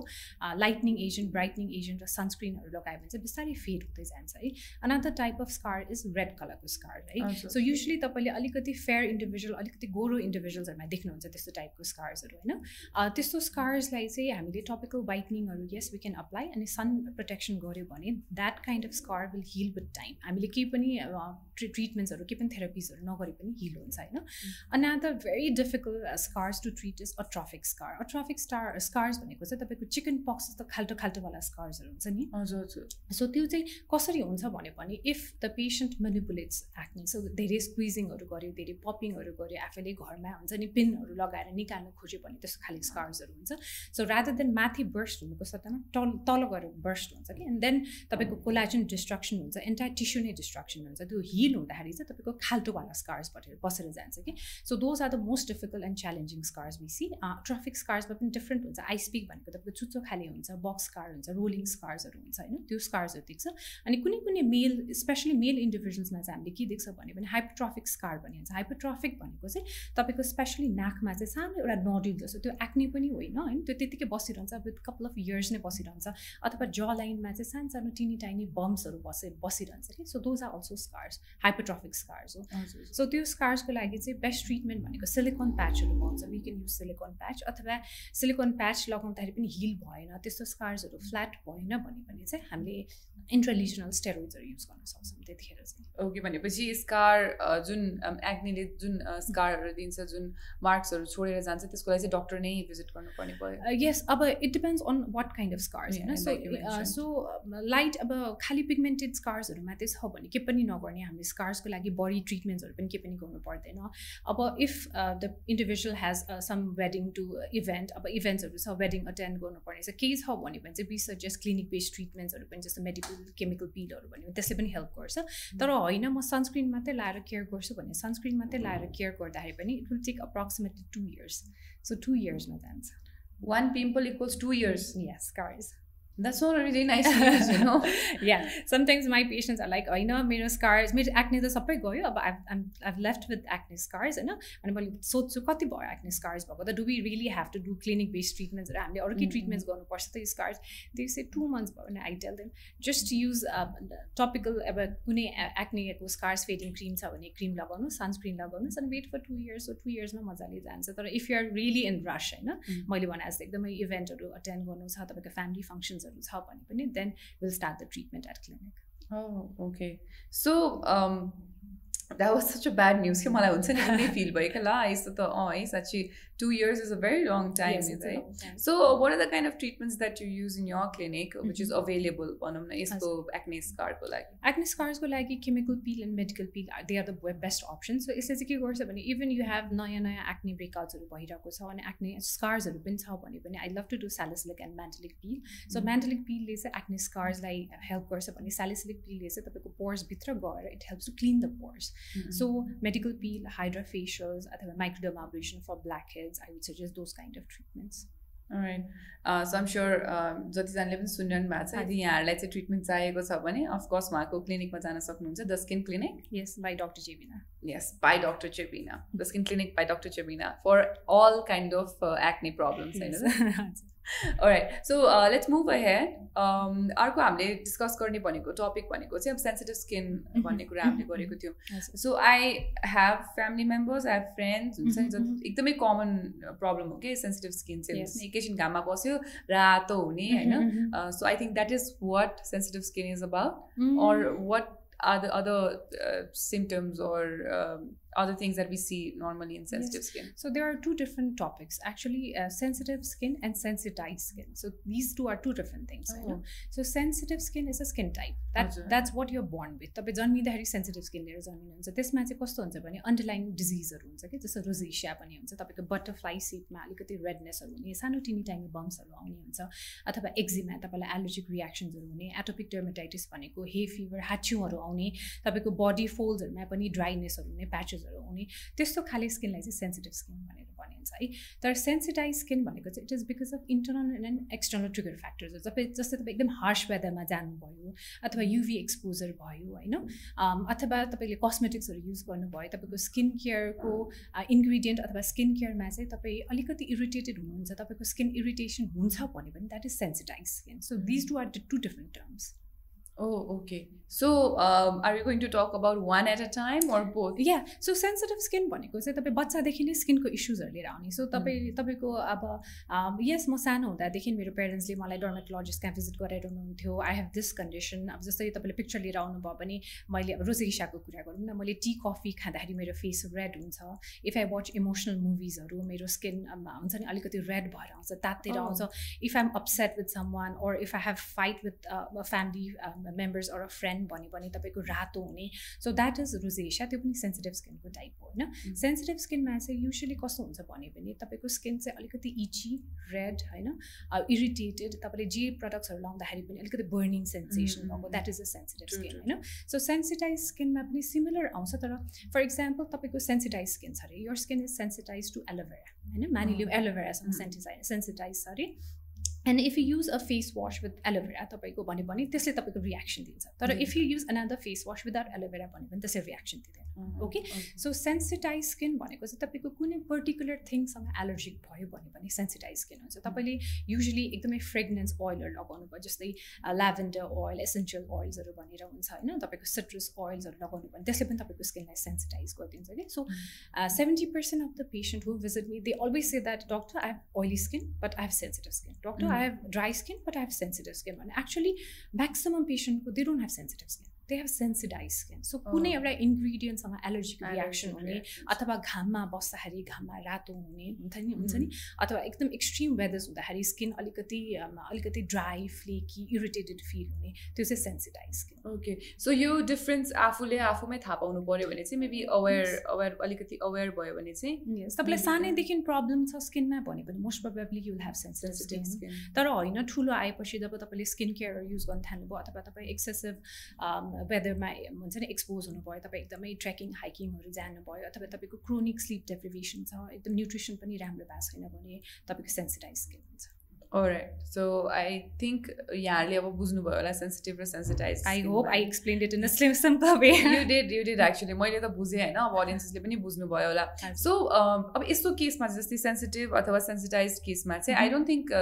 लाइटनिङ एजेन्ट ब्राइटनिङ एजेन्ट र सनस्क्रिनहरू लगायो भने चाहिँ बिस्तारै फेड हुँदै जान्छ है। Another type of scar is red कलरको स्कार है। सो युजली तपाईँले अलिकति फेयर इन्डिभिजुअल अलिकति गोरो इन्डिभिजुअल्सहरूमा देख्नुहुन्छ त्यस्तो टाइपको स्कार्सहरू होइन। अ, त्यस्तो स्कार्सलाई चाहिँ हामीले टपिकल वाइटनिङहरू यस वी क्यान अप्लाई अनि सन प्रोटेक्सन गऱ्यो भने that kind of scar will heal with time हामीले केही पनि ट्रि ट्रिटमेन्ट्सहरू केही पनि थेरापिजहरू नगरे पनि हिल हुन्छ होइन? Another very difficult scars to treat is atrophic scar atrophic star scars भनेको चाहिँ तपाईँको चिकन पक्स जस्तो खाल्टो खाल्टोवाला स्कार्सहरू हुन्छ नि? हजुर हजुर। सो त्यो चाहिँ कसरी हुन्छ भने पनि if the patient manipulates acne so धेरै स्क्विजिङहरू गर्यो धेरै पपिङहरू गर्यो आफैले घरमा हुन्छ नि पिनहरू लगाएर निकाल्नु खोज्यो भने त्यस्तो खाले स्कार्सहरू हुन्छ। सो रादर देन माथि बर्स्ट हुनुको सट्टामा तल तल गएर बर्स्ट हुन्छ कि? एन्ड देन तपाईँको कोलाजन डिस्ट्रक्सन हुन्छ एन्टायर टिस्यु नै डिस्ट्रक्सन हुन्छ। त्यो हिल हुँदाखेरि चाहिँ तपाईँको खाल्टोवाला स्कार्स बसेर जान्छ कि। So those are the most difficult and challenging scars बेसी ट्राफिक स्कार्समा पनि डिफ्रेन्ट हुन्छ। आइसपिक भनेको तपाईँको चुच्चो खाले हुन्छ बक्स स्कार हुन्छ रोलिङ स्कार्सहरू हुन्छ होइन? त्यो स्कार्सहरू देख्छ। अनि कुनै कुनै मेल स्पेसली मेल इन्डिभिजुअल्समा चाहिँ हामीले के देख्छ भने पनि हाइपोट्राफिक स्कार भनिन्छ हाइपोट्राफिक भनेको चाहिँ तपाईँको स्पेसली नाकमा चाहिँ सानो एउटा नडुल जस्तो त्यो एक्ने पनि होइन होइन? त्यो त्यतिकै बसिरहन्छ विथ कपाल अफ इयर्स नै बसिरहन्छ। अथवा ज लाइनमा चाहिँ सानो सानो टिनी टाइनी बम्सहरू बसे बसिरहन्छ कि? So those are also scars hypotrophic scars हो। सो त्यो स्कार्सको लागि चाहिँ बेस्ट ट्रिटमेन्ट भनेको सिलिकन प्याचहरू पाउँछ। We can use silicone patch अथवा सिलिकन प्याच लगाउँदाखेरि पनि हिल भएन त्यस्तो स्कार्सहरू फ्ल्याट भएन भने पनि चाहिँ हामीले इन्ट्रलिजनल स्टेरोइड्सहरू युज गर्न सक्छौँ त्यतिखेर चाहिँ। ओके भनेपछि स्कार जुन एक्नेले जुन स्कारहरू दिन्छ जुन मार्क्सहरू छोडेर जान्छ त्यसको लागि चाहिँ डक्टर नै भिजिट गर्नुपर्ने भयो। यस अब it depends on what kind of scars होइन? सो. सो लाइट अब खालि पिगमेन्टेड स्कार्सहरू मात्रै छ भने के पनि नगर्ने हामीले स्कार्सको लागि बडी ट्रिटमेन्ट्सहरू पनि के पनि गर्नु पर्दैन। अब if the individual has some wedding to event अब इभेन्ट्सहरू छ वेडिङ अटेन्ड गर्नुपर्ने छ केही छ भने पनि चाहिँ वी सजेस्ट क्लिनिक बेस्ड ट्रिटमेन्ट्सहरू पनि जस्तो मेडिकल केमिकल पिलहरू भन्यो भने त्यसले पनि हेल्प गर्छ। तर होइन म सनस्क्रिन मात्रै लाएर केयर गर्छु भने सनस्क्रिन मात्रै लाएर केयर गर्दाखेरि पनि it will take approximately two years so two इयर्समा जान्छ। One pimple equals two years Yes, scars. That's not really nice you know yeah, sometimes my patients are like, होइन मेरो स्कार्स मेरो एक्ने त सबै गयो अब I've I've left with acne scars होइन अनि मैले सोध्छु कति भयो एक्ने स्कार्स भएको त do we really have to do clinic based ट्रिटमेन्ट्सहरू हामीले अरू के Mm. ट्रिटमेन्ट्स गर्नुपर्छ त यो स्कार्स त्यो चाहिँ टु मन्थ्स भयो भने I tell them just use topical अब कुनै एक्नेको स्कार्स फेडिङ क्रिम छ भने क्रिम लगाउनु सनस्क्रिन लगाउनुहोस् अनि wait for two years so two इयर्समा मजाले जान्छ तर इफ युआर रियली इन रस होइन मैले भने जस्तो एकदमै इभेन्टहरू अटेन्ड गर्नु छ तपाईँको फ्यामिली फङ्सन्सहरू छ भने पनि then will start the treatment at clinic Oh, okay. So, um, that was such a bad news कि मलाई हुन्छ नि कुनै फिल भयो क्या ल यस्तो त अँ है साँच्ची two years is a very long time है so what are the kind of treatments that you use in your clinic which is available भनौँ न यस्तो एक्ने स्कारको लागि एक्ने स्कार्सको लागि chemical peel and medical peel they are the best option so यसले चाहिँ के गर्छ भने इभन यु हेभ नयाँ नयाँ एक्ने ब्रेकआउट्सहरू भइरहेको छ अनि एक्ने स्कार्सहरू पनि छ भने पनि I love to do salicylic and mandelic peel so mandelic पिलले चाहिँ एक्ने स्कार्सलाई हेल्प गर्छ भने स्यालिसिलिक पिलले चाहिँ तपाईँको पोर्सभित्र गएर it helps to clean the pores so medical peel hydra facials अथवा microdermabrasion for blackheads I would suggest those kind of treatments right so I'm sure जतिजनाले पनि सुनिरहनु भएको छ यदि यहाँहरूलाई चाहिँ ट्रिटमेन्ट चाहिएको छ भने अफकोर्स उहाँको क्लिनिकमा जान सक्नुहुन्छ the skin clinic yes by doctor Jebina Yes, by Dr. Chebina. The skin clinic by Dr. Chebina for all kind of uh, acne problems. होइन So uh, let's move ahead. Um, अर्को हामीले discuss गर्ने भनेको topic भनेको चाहिँ अब sensitive skin भन्ने कुरा हामीले गरेको थियौँ। So I have family members I have friends हुन्छ नि Mhm, जति एकदमै कमन प्रब्लम हो कि सेन्सिटिभ स्किन चाहिँ एकैछिन घाममा बस्यो रातो हुने होइन? So I think that is what sensitive skin is about or what are the other uh, symptoms or um, other things that we see normally in sensitive yes. skin? So there are two different topics actually uh, sensitive skin and sensitized skin. So these two are two different things. Oh. So sensitive skin is a skin type. That, that's what you're born with. तपाईँ जन्मिँदाखेरि sensitive skin लिएर जन्मिनुहुन्छ त्यसमा चाहिँ कस्तो हुन्छ भने underline डिजिजहरू हुन्छ कि जस्तो रोजेसिया पनि हुन्छ तपाईँको बटरफ्लाई सेपमा अलिकति रेडनेसहरू हुने सानो टिनी टाइनी बम्सहरू आउने हुन्छ अथवा एक्जिमा तपाईँलाई एलर्जिक रियाक्सन्सहरू हुने एटोपिक डर्मेटाइटिस भनेको हे फिभर हाच्युहरू आउने तपाईँको बडी फोल्ड्सहरूमा पनि ड्राइनेसहरू हुने प्याचेसहरू हुने। त्यस्तो खाले स्किनलाई चाहिँ सेन्सिटिभ स्किन भनेर भनिन्छ है। तर सेन्सिटाइज स्किन भनेको चाहिँ it is because of internal and external trigger फ्याक्टर्सहरू तपाईँ जस्तै तपाईँ एकदम हार्स वेदरमा जानुभयो अथवा युभी एक्सपोजर भयो होइन? अथवा तपाईँले कस्मेटिक्सहरू युज गर्नुभयो तपाईँको स्किन केयरको इन्ग्रिडियन्ट अथवा स्किन केयरमा चाहिँ तपाईँ अलिकति इरिटेटेड हुनुहुन्छ तपाईँको स्किन इरिटेसन हुन्छ भने पनि that is sensitize skin. So these two are two different terms Oh, okay. So, um, are you going to talk about one at a time or both? Yeah. So, sensitive skin भनेको चाहिँ तपाईँ बच्चादेखि नै स्किनको इस्युजहरू लिएर आउने। So तपाईँ तपाईँको अब यस म सानो हुँदादेखि मेरो पेरेन्ट्सले मलाई डर्मेटोलोजिस्ट कहाँ भिजिट गराइरहनु हुन्थ्यो। आई हेभ दिस कन्डिसन अब जस्तै तपाईँले पिक्चर लिएर आउनुभयो भने मैले अब रोजेसाको कुरा गरौँ न। मैले टी कफी खाँदाखेरि मेरो फेस रेड हुन्छ। इफ आई वाच इमोसनल मुभिजहरू मेरो स्किन हुन्छ नि अलिकति रेड भएर आउँछ तातेर आउँछ। If I am upset with someone or if I have fight with family members or a friend भन्यो भने तपाईँको रातो हुने। सो द्याट इज रोजेसिया त्यो पनि सेन्सिटिभ स्किनको टाइप हो होइन? सेन्सिटिभ स्किनमा चाहिँ युजली कस्तो हुन्छ भने पनि तपाईँको स्किन चाहिँ अलिकति इची रेड होइन? इरिटेटेड तपाईँले जे प्रडक्ट्सहरू लाउँदाखेरि पनि अलिकति बर्निङ सेन्सेसन भएको that is a sensitive skin होइन? सो सेन्सिटाइज स्किनमा पनि सिमिलर आउँछ तर फर इक्जाम्पल तपाईँको सेन्सिटाइज स्किन छ अरे your skin is sensitize to aloe vera होइन? मानिलियो एलोभेरासँग सेन्सिटाइज सेन्सिटाइज छ अरे and if you use a face wash with aloe vera तपाईँको भन्यो भने त्यसले तपाईँको रियाक्सन दिन्छ। तर if you use another face wash without aloe vera भन्यो भने त्यसले रियाक्सन दिँदैन। ओके। सो सेन्सिटाइज स्किन भनेको चाहिँ तपाईँको कुनै पर्टिकुलर थिङसँग एलर्जिक भयो भने पनि सेन्सिटाइज स्किन हुन्छ। तपाईँले युजली एकदमै फ्रेग्नेन्स ओइलहरू लगाउनु भयो जस्तै ल्याभेन्डर ओइल एसेन्सियल ओइल्सहरू भनेर हुन्छ होइन? तपाईँको सिट्रस ओइल्सहरू लगाउनु भयो त्यसले पनि तपाईँको स्किनलाई सेन्सिटाइज गरिदिन्छ कि so seventy percent of the patient who visit me they always say that doctor I have oily skin but I have sensitive skin doctor I have dry skin, but I have sensitive skin. And actually, maximum patient, they don't have sensitive skin. They have sensitize skin so कुनै एउटा इन्ग्रिडियन्टसँग allergic reaction हुने अथवा घाममा बस्दाखेरि घाममा रातो हुने हुन्छ नि हुन्छ नि? अथवा एकदम एक्सट्रिम वेदर्स हुँदाखेरि स्किन अलिकति अलिकति ड्राई फ्लेकी इरिटेटेड फिल हुने त्यो चाहिँ सेन्सिटाइज स्किन ओके सो यो डिफ्रेन्स आफूले आफूमै थाहा पाउनु पऱ्यो भने चाहिँ मेबी अवेर अवेर अलिकति अवेर भयो भने चाहिँ तपाईँलाई सानैदेखि प्रब्लम छ स्किनमा भन्यो भने most probably you'll have sensitive skin तर होइन ठुलो आएपछि जब तपाईँले स्किन केयर युज गर्न थाल्नुभयो अथवा तपाईँ एक्सेसिभ वेदरमा हुन्छ नि एक्सपोज हुनुभयो तपाईँ एकदमै ट्रेकिङ हाइकिङहरू जानुभयो अथवा तपाईँको क्रोनिक स्लिप डेप्रिभेसन छ एकदम न्युट्रिसन पनि राम्रो भएको छैन भने तपाईँको सेन्सिटाइज स्किन हुन्छ। Alright, so I think यहाँहरूले अब बुझ्नुभयो होला सेन्सिटिभ र sensitize I hope I explain it in a slim simple way you did you did actually मैले त बुझेँ होइन अब अडियन्सेसले पनि बुझ्नुभयो होला सो अब यस्तो केसमा चाहिँ जस्तै सेन्सिटिभ अथवा सेन्सिटाइज केसमा चाहिँ I don't think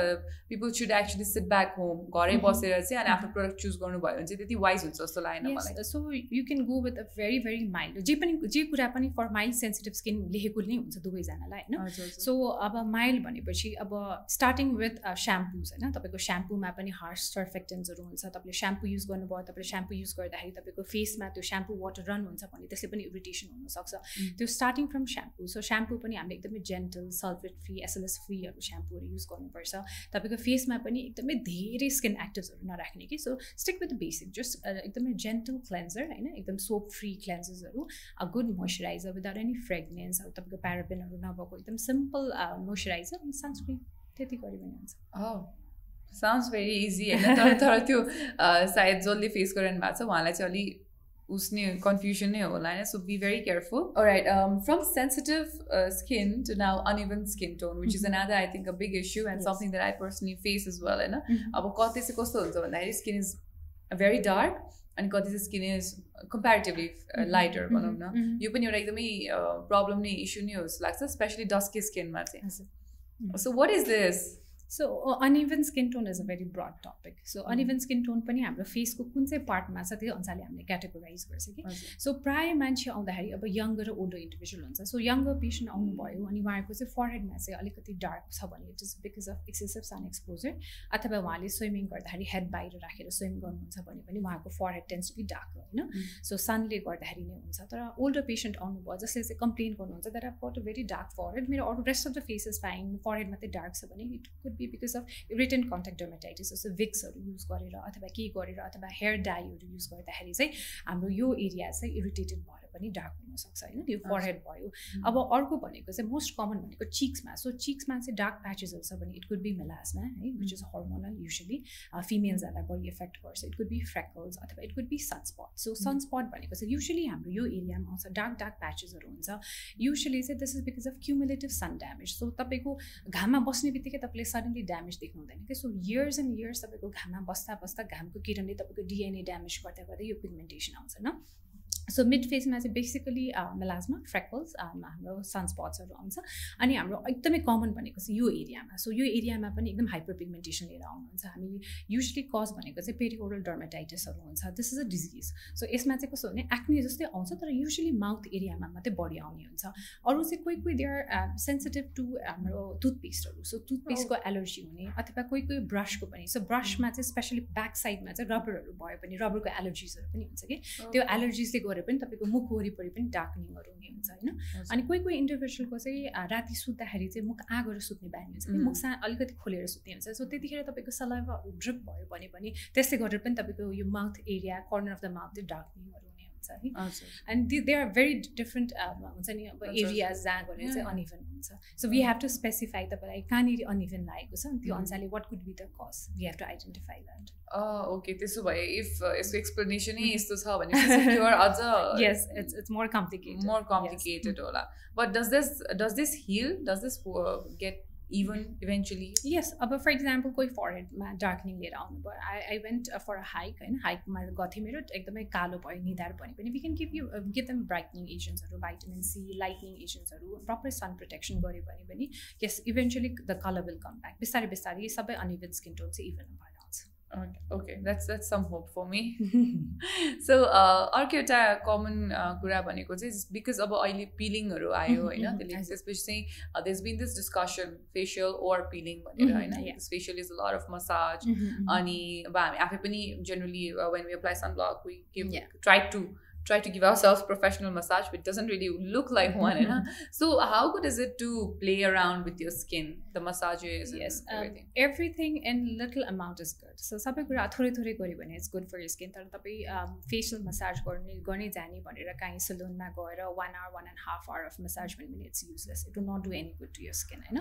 people should actually sit back home घरै बसेर चाहिँ अनि आफ्नो प्रडक्ट चुज गर्नुभयो भने चाहिँ त्यति वाइज हुन्छ जस्तो लागेन मलाई so you can go with a very very mild जे पनि जे कुरा पनि फर माइल्ड सेन्सिटिभ स्किन लेखेको नै हुन्छ दुवैजनालाई होइन सो अब माइल्ड भनेपछि अब स्टार्टिङ विथ स्याम्पुज होइन? तपाईँको स्याम्पूमा पनि हार्स सर्फेक्टेन्सहरू हुन्छ तपाईँले स्याम्पू युज गर्नुभयो तपाईँले स्याम्पू युज गर्दाखेरि तपाईँको फेसमा त्यो स्याम्पू वाटर रन हुन्छ भने त्यसले पनि इरिटेसन हुनसक्छ। त्यो starting from shampoo so shampoo पनि हामीले एकदमै जेन्टल सल्फेट फ्री एसएलएस फ्रीहरू स्याम्पूहरू युज गर्नुपर्छ। तपाईँको फेसमा पनि एकदमै धेरै स्किन एक्टिभ्सहरू नराख्ने कि? So stick with basic just एकदमै जेन्टल क्लेन्जर होइन? एकदम soap free क्लेन्जेसहरू a good moisturiser without any fragrance तपाईँको प्याराबिनहरू नभएको एकदम सिम्पल मोइस्चराइजर अनि सनस्क्रिन त्यति गऱ्यो भने हुन्छ। साउन्ड्स भेरी इजी होइन तर तर त्यो सायद जसले फेस गरिरहनु भएको छ उहाँलाई चाहिँ अलिक उसने कन्फ्युजन नै होला होइन so be very careful right from sensitive skin to now uneven skin tone which is another I think a big issue and something that I personally face is well होइन। अब कति चाहिँ कस्तो हुन्छ भन्दाखेरि स्किन इज भेरी डार्क अनि कति चाहिँ स्किन इज कम्पेरिटिभली लाइटर भनौँ न। यो पनि एउटा एकदमै प्रब्लम नै इस्यु नै हो जस्तो लाग्छ स्पेसली डस्की स्किनमा चाहिँ। So what is this so uneven skin tone is a very broad topic so uneven skin tone पनि हाम्रो फेसको कुन चाहिँ पार्टमा छ त्यो अनुसारले हामीले क्याटेगोराइज गर्छ कि? सो प्रायः मान्छे आउँदाखेरि अब यङ्गर र ओल्डर इन्डिभिजुअल हुन्छ। सो यङ्गर पेसेन्ट आउनुभयो अनि उहाँहरूको चाहिँ फरहेडमा चाहिँ अलिकति डार्क छ भने it is because of excessive sun exposure अथवा उहाँले स्विमिङ गर्दाखेरि हेड बाहिर राखेर स्विम गर्नुहुन्छ भने पनि उहाँको forehead tends to be dark होइन? सो सनले गर्दाखेरि नै हुन्छ। तर ओल्डर पेसेन्ट आउनुभयो जसले चाहिँ कम्प्लेन गर्नुहुन्छ that are got a very dark forehead मेरो अरू rest of the face is fine forehead मात्रै डार्क छ भने it could be because of irritant contact dermatitis जस्तो विक्सहरू युज गरेर अथवा के गरेर अथवा हेयर डाईहरू युज गर्दाखेरि चाहिँ हाम्रो यो एरिया चाहिँ इरिटेटेड भएर पनि डार्क हुनसक्छ होइन? त्यो फरहेड भयो। अब अर्को भनेको चाहिँ मोस्ट कमन भनेको चिक्समा सो चिक्समा चाहिँ डार्क प्याचेसहरू छ भने इट कुड बी मेलासमा है विच इज हर्मोनल युजली फिमेल्सहरूलाई बढी इफेक्ट गर्छ। इट कुड बी फ्रेकल्स अथवा it could be sunspot so sunspot भनेको चाहिँ युजली हाम्रो यो एरियामा आउँछ डार्क डार्क प्याचेसहरू हुन्छ। युजली चाहिँ this is because of cumulative sun damage so तपाईँको घाममा बस्ने बित्तिकै तपाईँले सडनली ड्यामेज देख्नु हुँदैन कि सो इयर्स एन्ड इयर्स तपाईँको घाममा बस्दा बस्दा घामको किरणले तपाईँको डिएनए ड्यामेज गर्दा गर्दै यो पिगमेन्टेसन आउँछ होइन सो मिड फेजमा चाहिँ बेसिकली मेलाजमा फ्रेकल्स हाम्रो सनस्पट्सहरू आउँछ। अनि हाम्रो एकदमै कमन भनेको चाहिँ यो एरियामा। सो यो एरियामा पनि एकदम हाइपर पिगमेन्टेसन लिएर आउनुहुन्छ। हामी युजली कज भनेको चाहिँ पेरिओरल डर्माटाइटिसहरू हुन्छ। This is a disease so यसमा चाहिँ कस्तो भने एक्ने जस्तै आउँछ तर युजली माउथ एरियामा मात्रै बढी आउने हुन्छ। अरू चाहिँ कोही कोही दे आर सेन्सिटिभ टु हाम्रो टुथपेस्टहरू सो टुथपेस्टको एलर्जी हुने अथवा कोही कोही ब्रसको पनि। सो ब्रसमा चाहिँ स्पेसली ब्याक साइडमा चाहिँ रबरहरू भयो भने रबरको एलर्जिजहरू पनि हुन्छ कि। त्यो एलर्जिसले गरेर पनि तपाईँको मुख वरिपरि पनि डार्कनिङहरू हुने हुन्छ होइन? अनि कोही कोही इन्डिभिजुअलको चाहिँ राति सुत्दाखेरि चाहिँ मुख आगोर सुत्ने बानी हुन्छ। मुख सा अलिकति खोलेर सुत्ने हुन्छ। सो त्यतिखेर तपाईँको सलाइभाहरू ड्रिप भयो भने पनि त्यसले गरेर पनि तपाईँको यो mouth area corner of the mouth डार्कनिङहरू हुन्छ है and they are very different हुन्छ नि अब एरियाज जहाँ गएर चाहिँ अनइभन हुन्छ। So we have to specify तपाईँलाई कहाँनिर अनइभन लागेको छ त्यो अनुसारले what could be the cause we have to identify that okay त्यसो भए इफ यसको एक्सप्लेनेसनै यस्तो छ भने अझ yes it's it's more complicated more complicated होला। But does this does this heal does this get even eventually yes अब फर इक्जाम्पल कोही फरेनमा डार्कनिङ लिएर आउनुभयो I I went for a hike होइन? हाइकमा गर्थेँ मेरो एकदमै कालो भयो निधार भने पनि। We can give you give them brightening एजेन्ट्सहरू vitamin C lightening एजेन्ट्सहरू प्रपर सन प्रोटेक्सन गऱ्यो भने पनि yes eventually the colour will come back बिस्तारै बिस्तारै सबै अनइभन स्किन टोन चाहिँ इभन आउँछ okay that's that's some hope for me so अर्को एउटा कमन कुरा भनेको चाहिँ बिकज अब अहिले पिलिङहरू आयो होइन त्यसले त्यसपछि चाहिँ there's been this discussion facial or peeling भनेर होइन facial is a lot of massage अनि अब हामी आफै पनि generally when we apply sun block we try to try to give ourselves professional massage, but it doesn't really look like one. You know? So how good is it to play around with your skin, the massages yes, everything? Um, everything in little amount is good. So सबै कुरा थोरै थोरै गऱ्यो भने it's good for your skin तर तपाईँ facial massage गर्ने गर्ने जाने भनेर काहीँ सलुनमा गएर one hour one and half hour of massage भन्यो भने it's useless it will not do any good to your skin होइन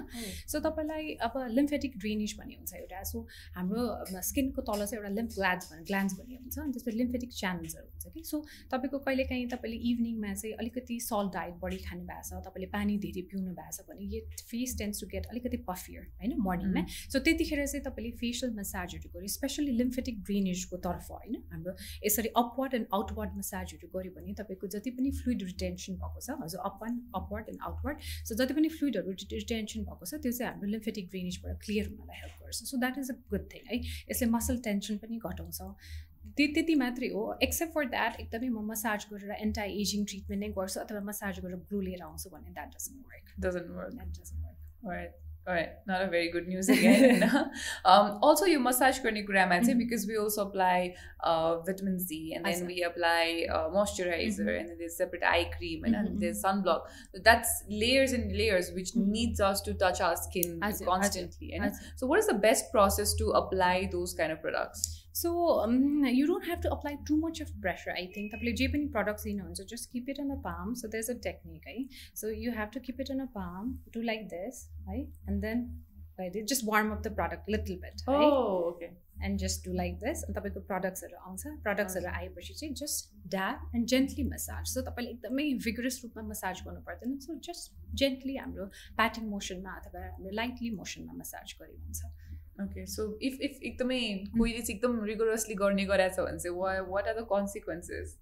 सो तपाईँलाई अब लिम्फेटिक ड्रेनेज भन्ने हुन्छ एउटा सो हाम्रो स्किनको तल चाहिँ एउटा लिम्फ ग्ल्यान्स भन्ने ग्ल्यान्स भन्ने हुन्छ अनि त्यसपछि लिम्फेटिक च्यानल्सहरू हुन्छ कि सो तपाईँको तपाईँको कहिलेकाहीँ तपाईँले इभिनिङमा चाहिँ अलिकति सल्ट डाइट बढी खानु भएको छ तपाईँले पानी धेरै पिउनु भएको छ भने यो फेस टेन्स टु गेट अलिकति पफियर होइन मर्निङमा सो त्यतिखेर चाहिँ तपाईँले फेसियल मसाजहरू गऱ्यो स्पेसली लिम्फेटिक ड्रेनेजको तर्फ होइन? हाम्रो यसरी अपवर्ड एन्ड आउटवर्ड मसाजहरू गऱ्यो भने तपाईँको जति पनि फ्लुइड रिटेन्सन भएको छ हजुर up upward and outward so जति पनि फ्लुइडहरू रिटेन्सन भएको छ त्यो चाहिँ हाम्रो लिम्फेटिक ड्रेनेजबाट क्लियर हुनलाई हेल्प गर्छ। So that is a good thing है? यसले मसल टेन्सन पनि घटाउँछ। त्यति मात्रै हो एक्सेप्ट फर द्याट एकदमै म मसाज गरेर एन्टाई एजिङ ट्रिटमेन्ट नै गर्छु अथवा मसाज गरेर ग्लो लिएर आउँछु भने that doesn't work doesn't work that doesn't work Alright, not a very good news again. um, also, you massage करने कुरामा चाहिँ because we also apply uh, vitamin Z and then we apply uh, moisturizer and then there's separate eye cream and then there's sunblock. So that's layers and layers which needs us to touch our skin constantly. And so, what is the best process to apply those kind of products? So um, you don't have to apply too much of pressure. I think तपाईँले जे पनि products लिनुहुन्छ just keep it on the palm. So there's a technique, right? So you have to keep it on a palm, do like this, right? And then right, just warm up the product little bit, right? Oh, okay. And just do like this. And तपाईँको productsहरू आउँछ productsहरू आएपछि चाहिँ just dab and gently massage. So तपाईँले एकदमै vigorous रूपमा massage गर्नु पर्दैन. So just gently हाम्रो patting motionमा अथवा हाम्रो lightly motionमा massage गऱ्यो हुन्छ ओके सो इफ इफ एकदमै कोहीले चाहिँ एकदम रिगुलसली गर्ने गरेछ भने चाहिँ what are the consequences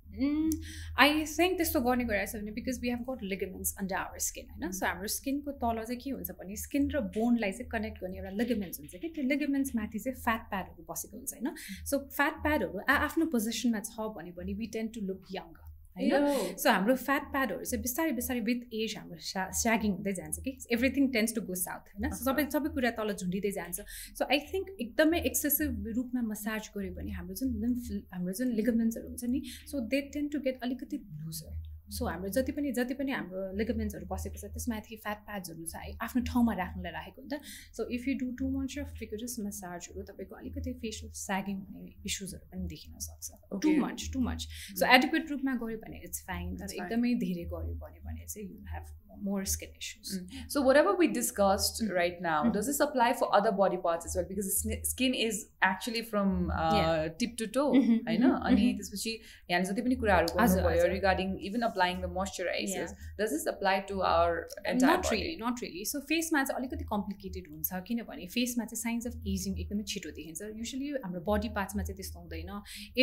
I think त्यस्तो गर्ने गरेछ भने because we have got ligaments under our skin होइन? सो हाम्रो स्किनको तल चाहिँ के हुन्छ भने स्किन र बोनलाई चाहिँ कनेक्ट गर्ने एउटा लिगमेन्ट्स हुन्छ कि? त्यो लिगमेन्ट्स माथि चाहिँ फ्याट प्याडहरू बसेको हुन्छ होइन? सो फ्याट प्याडहरू आफ्नो पोजिसनमा छ भने पनि we tend to look younger होइन? सो हाम्रो फ्याट प्याडहरू चाहिँ बिस्तारै बिस्तारै विथ एज हाम्रो स्या स्यागिङ हुँदै जान्छ कि? Everything tends to go south होइन? सबै सबै कुरा तल झुन्डिँदै जान्छ। सो आई थिङ्क एकदमै एक्सेसिभ रूपमा मसाज गऱ्यो भने हाम्रो जुन लिम्फ हाम्रो जुन लिगमेन्ट्सहरू हुन्छ नि so they tend to get अलिकति लुजर सो हाम्रो जति पनि जति पनि हाम्रो लिगमेन्ट्सहरू बसेको छ त्यसमाथि फ्याट प्याड्सहरू छ है आफ्नो ठाउँमा राख्नुलाई राखेको हुन्छ। So if you do too much of vigorous मसाजहरू तपाईँको अलिकति फेसियल स्यागिङ हुने इस्युजहरू पनि देखिन सक्छ। Too much too much so adequate रूपमा गऱ्यो भने इट्स फाइन तर एकदमै धेरै गऱ्यो भने चाहिँ you have more skin issues. Mm. So whatever we discussed mm. right now, mm. does this apply for other body parts as well? Because skin is actually from uh, yeah. tip to toe, I know. अनि त्यसपछि यहाँ जति पनि कुराहरू गर्नुभयो regarding even applying the moisturizers. Yeah. Does this apply to our entire not really, not really. So फेसमा चाहिँ अलिकति कम्प्लिकेटेड हुन्छ किनभने फेसमा चाहिँ साइन्स अफ एजिङ एकदमै छिटो देखिन्छ युजली हाम्रो बडी पार्ट्समा चाहिँ त्यस्तो हुँदैन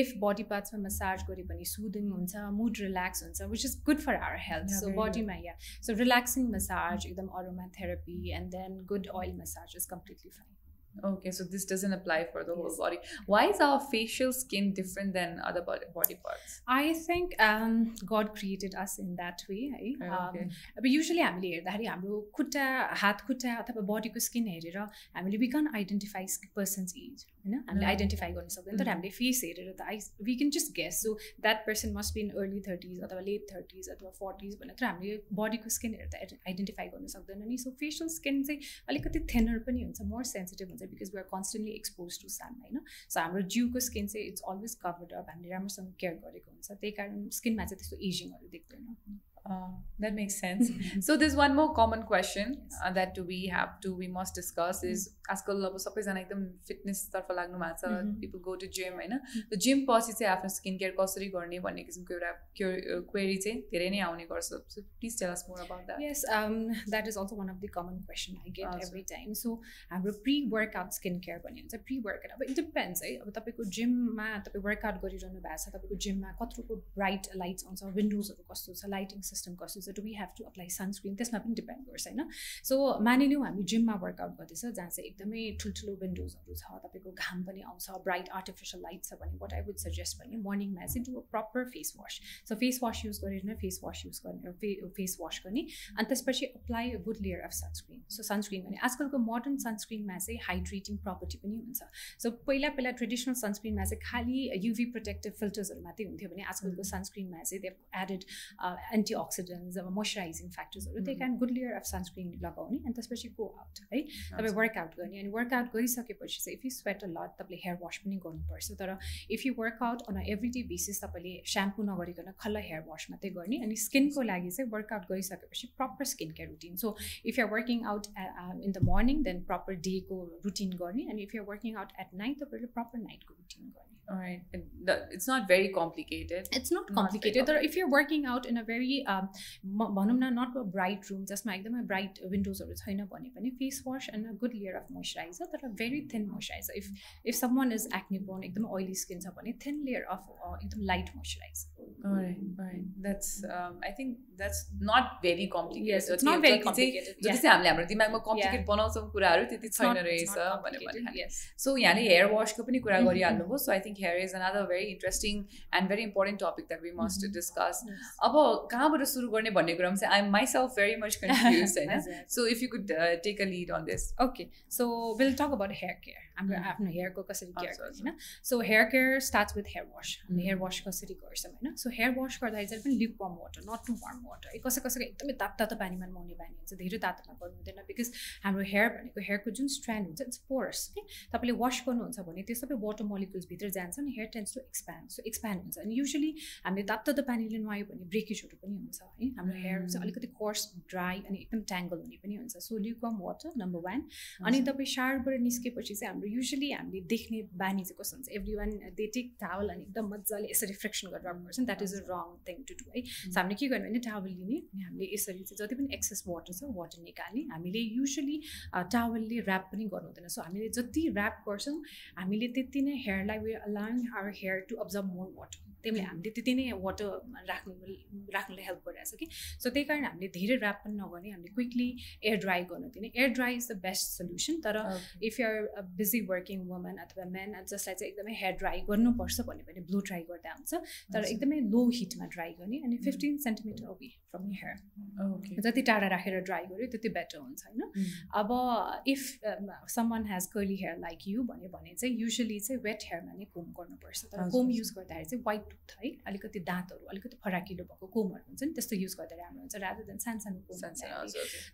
इफ बडी पार्ट्समा मसाज गऱ्यो भने सुदिङ हुन्छ मुड रिल्याक्स हुन्छ which is good for our health so बडीमा या so relaxing massage, ekdam aromatherapy, and then good oil massage is completely fine. Okay, so this doesn't apply for the yes. whole body. Why is our facial skin different than other body parts? I think um, God created us in that way. है अब usually हामीले हेर्दाखेरि हाम्रो खुट्टा हात खुट्टा अथवा बडीको स्किन हेरेर हामीले we can identify persons age होइन? हामीले आइडेन्टिफाई गर्न सक्दैन तर हामीले फेस हेरेर त I we can just guess so that person must be in early thirties अथवा लेट थर्टिज अथवा फोर्टिज भनेर तर हामीले बडीको स्किन हेरेर त आइडेन्टिफाई गर्न सक्दैन नि। सो फेसियल स्किन चाहिँ अलिकति थेनर पनि हुन्छ मोर सेन्सिटिभ हुन्छ because we are constantly expose to sun होइन? सो हाम्रो जिउको स्किन चाहिँ इट्स अलवेज कभर्ड अप हामीले राम्रोसँग केयर गरेको हुन्छ। त्यही कारण स्किनमा चाहिँ त्यस्तो एजिङहरू देख्दैन। Uh, that makes sense. so there's one more common question uh, that we have to we must discuss is आजकल अब सबैजना एकदम फिटनेसतर्फ लाग्नु भएको छ। पिपल गो टु जिम होइन? त जिम पछि चाहिँ आफ्नो स्किन केयर कसरी गर्ने भन्ने किसिमको एउटा क्वेरी चाहिँ धेरै नै आउने गर्छ। So please tell us more about that yes that is also one of the common question I get every time so हाम्रो प्रि वर्कआउट स्किन केयर भन्ने हुन्छ। प्रि वर्कआउट अब इट डिपेन्ड्स है? अब तपाईँको जिममा तपाईँ वर्कआउट गरिरहनु भएको छ तपाईँको जिममा कत्रोको ब्राइट लाइट्स आउँछ विन्डोजहरू कस्तो छ लाइटिङ सिस्टम कस्तो छ do we have to apply sunscreen त्यसमा पनि डिपेन्ड गर्छ होइन? सो मानिलिउँ हामी जिममा वर्कआउट गर्दैछ जहाँ चाहिँ एकदमै ठुल्ठुलो विन्डोजहरू छ तपाईँको घाम पनि आउँछ ब्राइट आर्टिफिसियल लाइट छ भने वाट आई वुड सजेस्ट भने मर्निङमा चाहिँ do a proper face wash so face wash use गरेर नै फेस वास युज गर्ने फे फेस वास गर्ने। अनि त्यसपछि apply good layer of sunscreen so sunscreen भने आजकलको मोडर्न सनस्क्रिनमा चाहिँ हाइड्रेटिङ प्रपर्टी पनि हुन्छ। सो पहिला पहिला ट्रेडिसनल सनस्क्रिनमा चाहिँ खालि युभी प्रोटेक्टिभ फिल्टर्सहरू मात्रै हुन्थ्यो भने आजकलको सनस्क्रिनमा चाहिँ दे एडेड एन्टिअक्सिडेन्ट्स अब मोइस्चराइजिङ फ्याक्टर्सहरू त्यही कारण गुड लेयर अफ सनस्क्रिन लगाउने अनि त्यसपछि गो आउट है तपाईँ वर्कआउट गर्ने अनि वर्कआउट गरिसकेपछि चाहिँ if you sweat a lot तपाईँले हेयर वास पनि गर्नुपर्छ तर if you work out on a every day basis तपाईँले स्याम्पू नगरिकन खल्ल हेयर वास मात्रै गर्ने अनि स्किनको लागि चाहिँ वर्कआउट गरिसकेपछि proper skin care routine so if you're working out in the morning then proper डेको रुटिन गर्ने अनि if you're working out at night तपाईँले प्रपर नाइटको रुटिन गर्ने All right. It's not very complicated. It's not complicated. Not if you're working out in a very भनौँ न not a bright room जसमा एकदमै ब्राइट विन्डोजहरू छैन भने पनि face wash and a good layer of moisturiser तर very thin moisturiser if if someone is acne prone एकदमै oily skin छ भने थिन लेयर अफ एकदम light moisturiser that's I think that's not very very जति चाहिँ हामीले हाम्रो दिमागमा कम्प्लिकेट बनाउँछौँ कुराहरू त्यति छैन रहेछ भनेर सो यहाँले हेयर वासको पनि कुरा गरिहाल्नुभयो। So I think hair is another very interesting and very important topic that we must mm-hmm. discuss. अब कहाँबाट सुरु गर्ने भन्ने कुरामा चाहिँ I myself very much confuse होइन? So if you could take a lead on this okay so will talk about hair care हाम्रो आफ्नो हेयरको कसरी केयर गर्ने होइन? So hair care starts with hair wash हामीले हेयर वास कसरी गर्छौँ होइन? सो हेयर वास गर्दाखेरि चाहिँ पनि lukewarm water not too warm water कसै कसैको एकदमै तातो तातो पानीमा नुहाउने बानी हुन्छ धेरै तातोमा गर्नु हुँदैन बिकज हाम्रो हेयर भनेको हेयरको जुन स्ट्रान्ड हुन्छ इट्स पोरस कि तपाईँले वास गर्नुहुन्छ भने त्यो सबै वाटर मोलिकुल्सभित्र जान्छ नि hair tends to expand so expand हुन्छ। अनि युजली हामीले तातो तातो पानीले नुहायो भने ब्रेकेजहरू पनि हुन्छ है। हाम्रो हेयर चाहिँ अलिकति कोर्स ड्राई अनि एकदम ट्याङ्गल हुने पनि हुन्छ। So lukewarm water number one अनि तपाईँ सारबाट निस्केपछि चाहिँ हाम्रो युजली हामीले देख्ने बानी चाहिँ कस्तो हुन्छ? Every one they take towel अनि एकदम मजाले यसरी फ्रेक्सन गरेर राख्नुपर्छ that is a wrong thing to do है। सो हामीले के गर्ने भने टावल लिने अनि हामीले यसरी चाहिँ जति पनि एक्सेस वाटर छ वाटर निकाल्ने। हामीले युजली टावलले ऱ्याप पनि गर्नु हुँदैन। सो हामीले जति ऱ्याप गर्छौँ हामीले त्यति नै हेयरलाई we allowing our hair to absorb more water त्यही हामीले त्यति नै वाटर राख्नु राख्नुलाई हेल्प गरिरहेको छ कि। सो त्यही कारण हामीले धेरै ऱ्याप पनि नगर्ने हामीले क्विकली एयर ड्राई गर्नु दिने। Air dry is the best solution तर if you're busy working woman अथवा मेन जसलाई चाहिँ एकदमै हेयर ड्राई गर्नुपर्छ भन्यो भने ब्लु ड्राई गर्दा हुन्छ तर एकदमै लो हिटमा ड्राई गर्ने अनि fifteen centimetre away from hair जति टाढा राखेर ड्राई गर्यो त्यति बेटर हुन्छ होइन? अब if someone has curly hair like you भन्यो भने चाहिँ युजली चाहिँ वेट हेयरमा नै कोम गर्नुपर्छ। तर कोम युज गर्दाखेरि चाहिँ वाइट टुथ है? अलिकति दाँतहरू अलिकति फराकिलो भएको कोमहरू हुन्छ नि त्यस्तो युज गर्दा राम्रो हुन्छ रादर देन सानो सानो कोम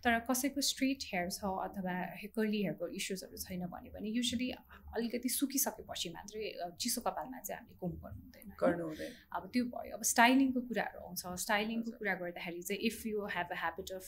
तर कसैको स्ट्रेट हेयर छ अथवा कर्ली हेयरको इस्युजहरू छैन भने पनि युजली अलिकति सुकिसकेपछि मात्रै चिसो कपालमा चाहिँ हामीले कोम गर्नु हुँदैन गर्नु हुँदैन। अब त्यो भयो। अब स्टाइलिङको कुराहरू आउँछ। स्टाइलिङको कुरा गर्दाखेरि चाहिँ if you have a habit of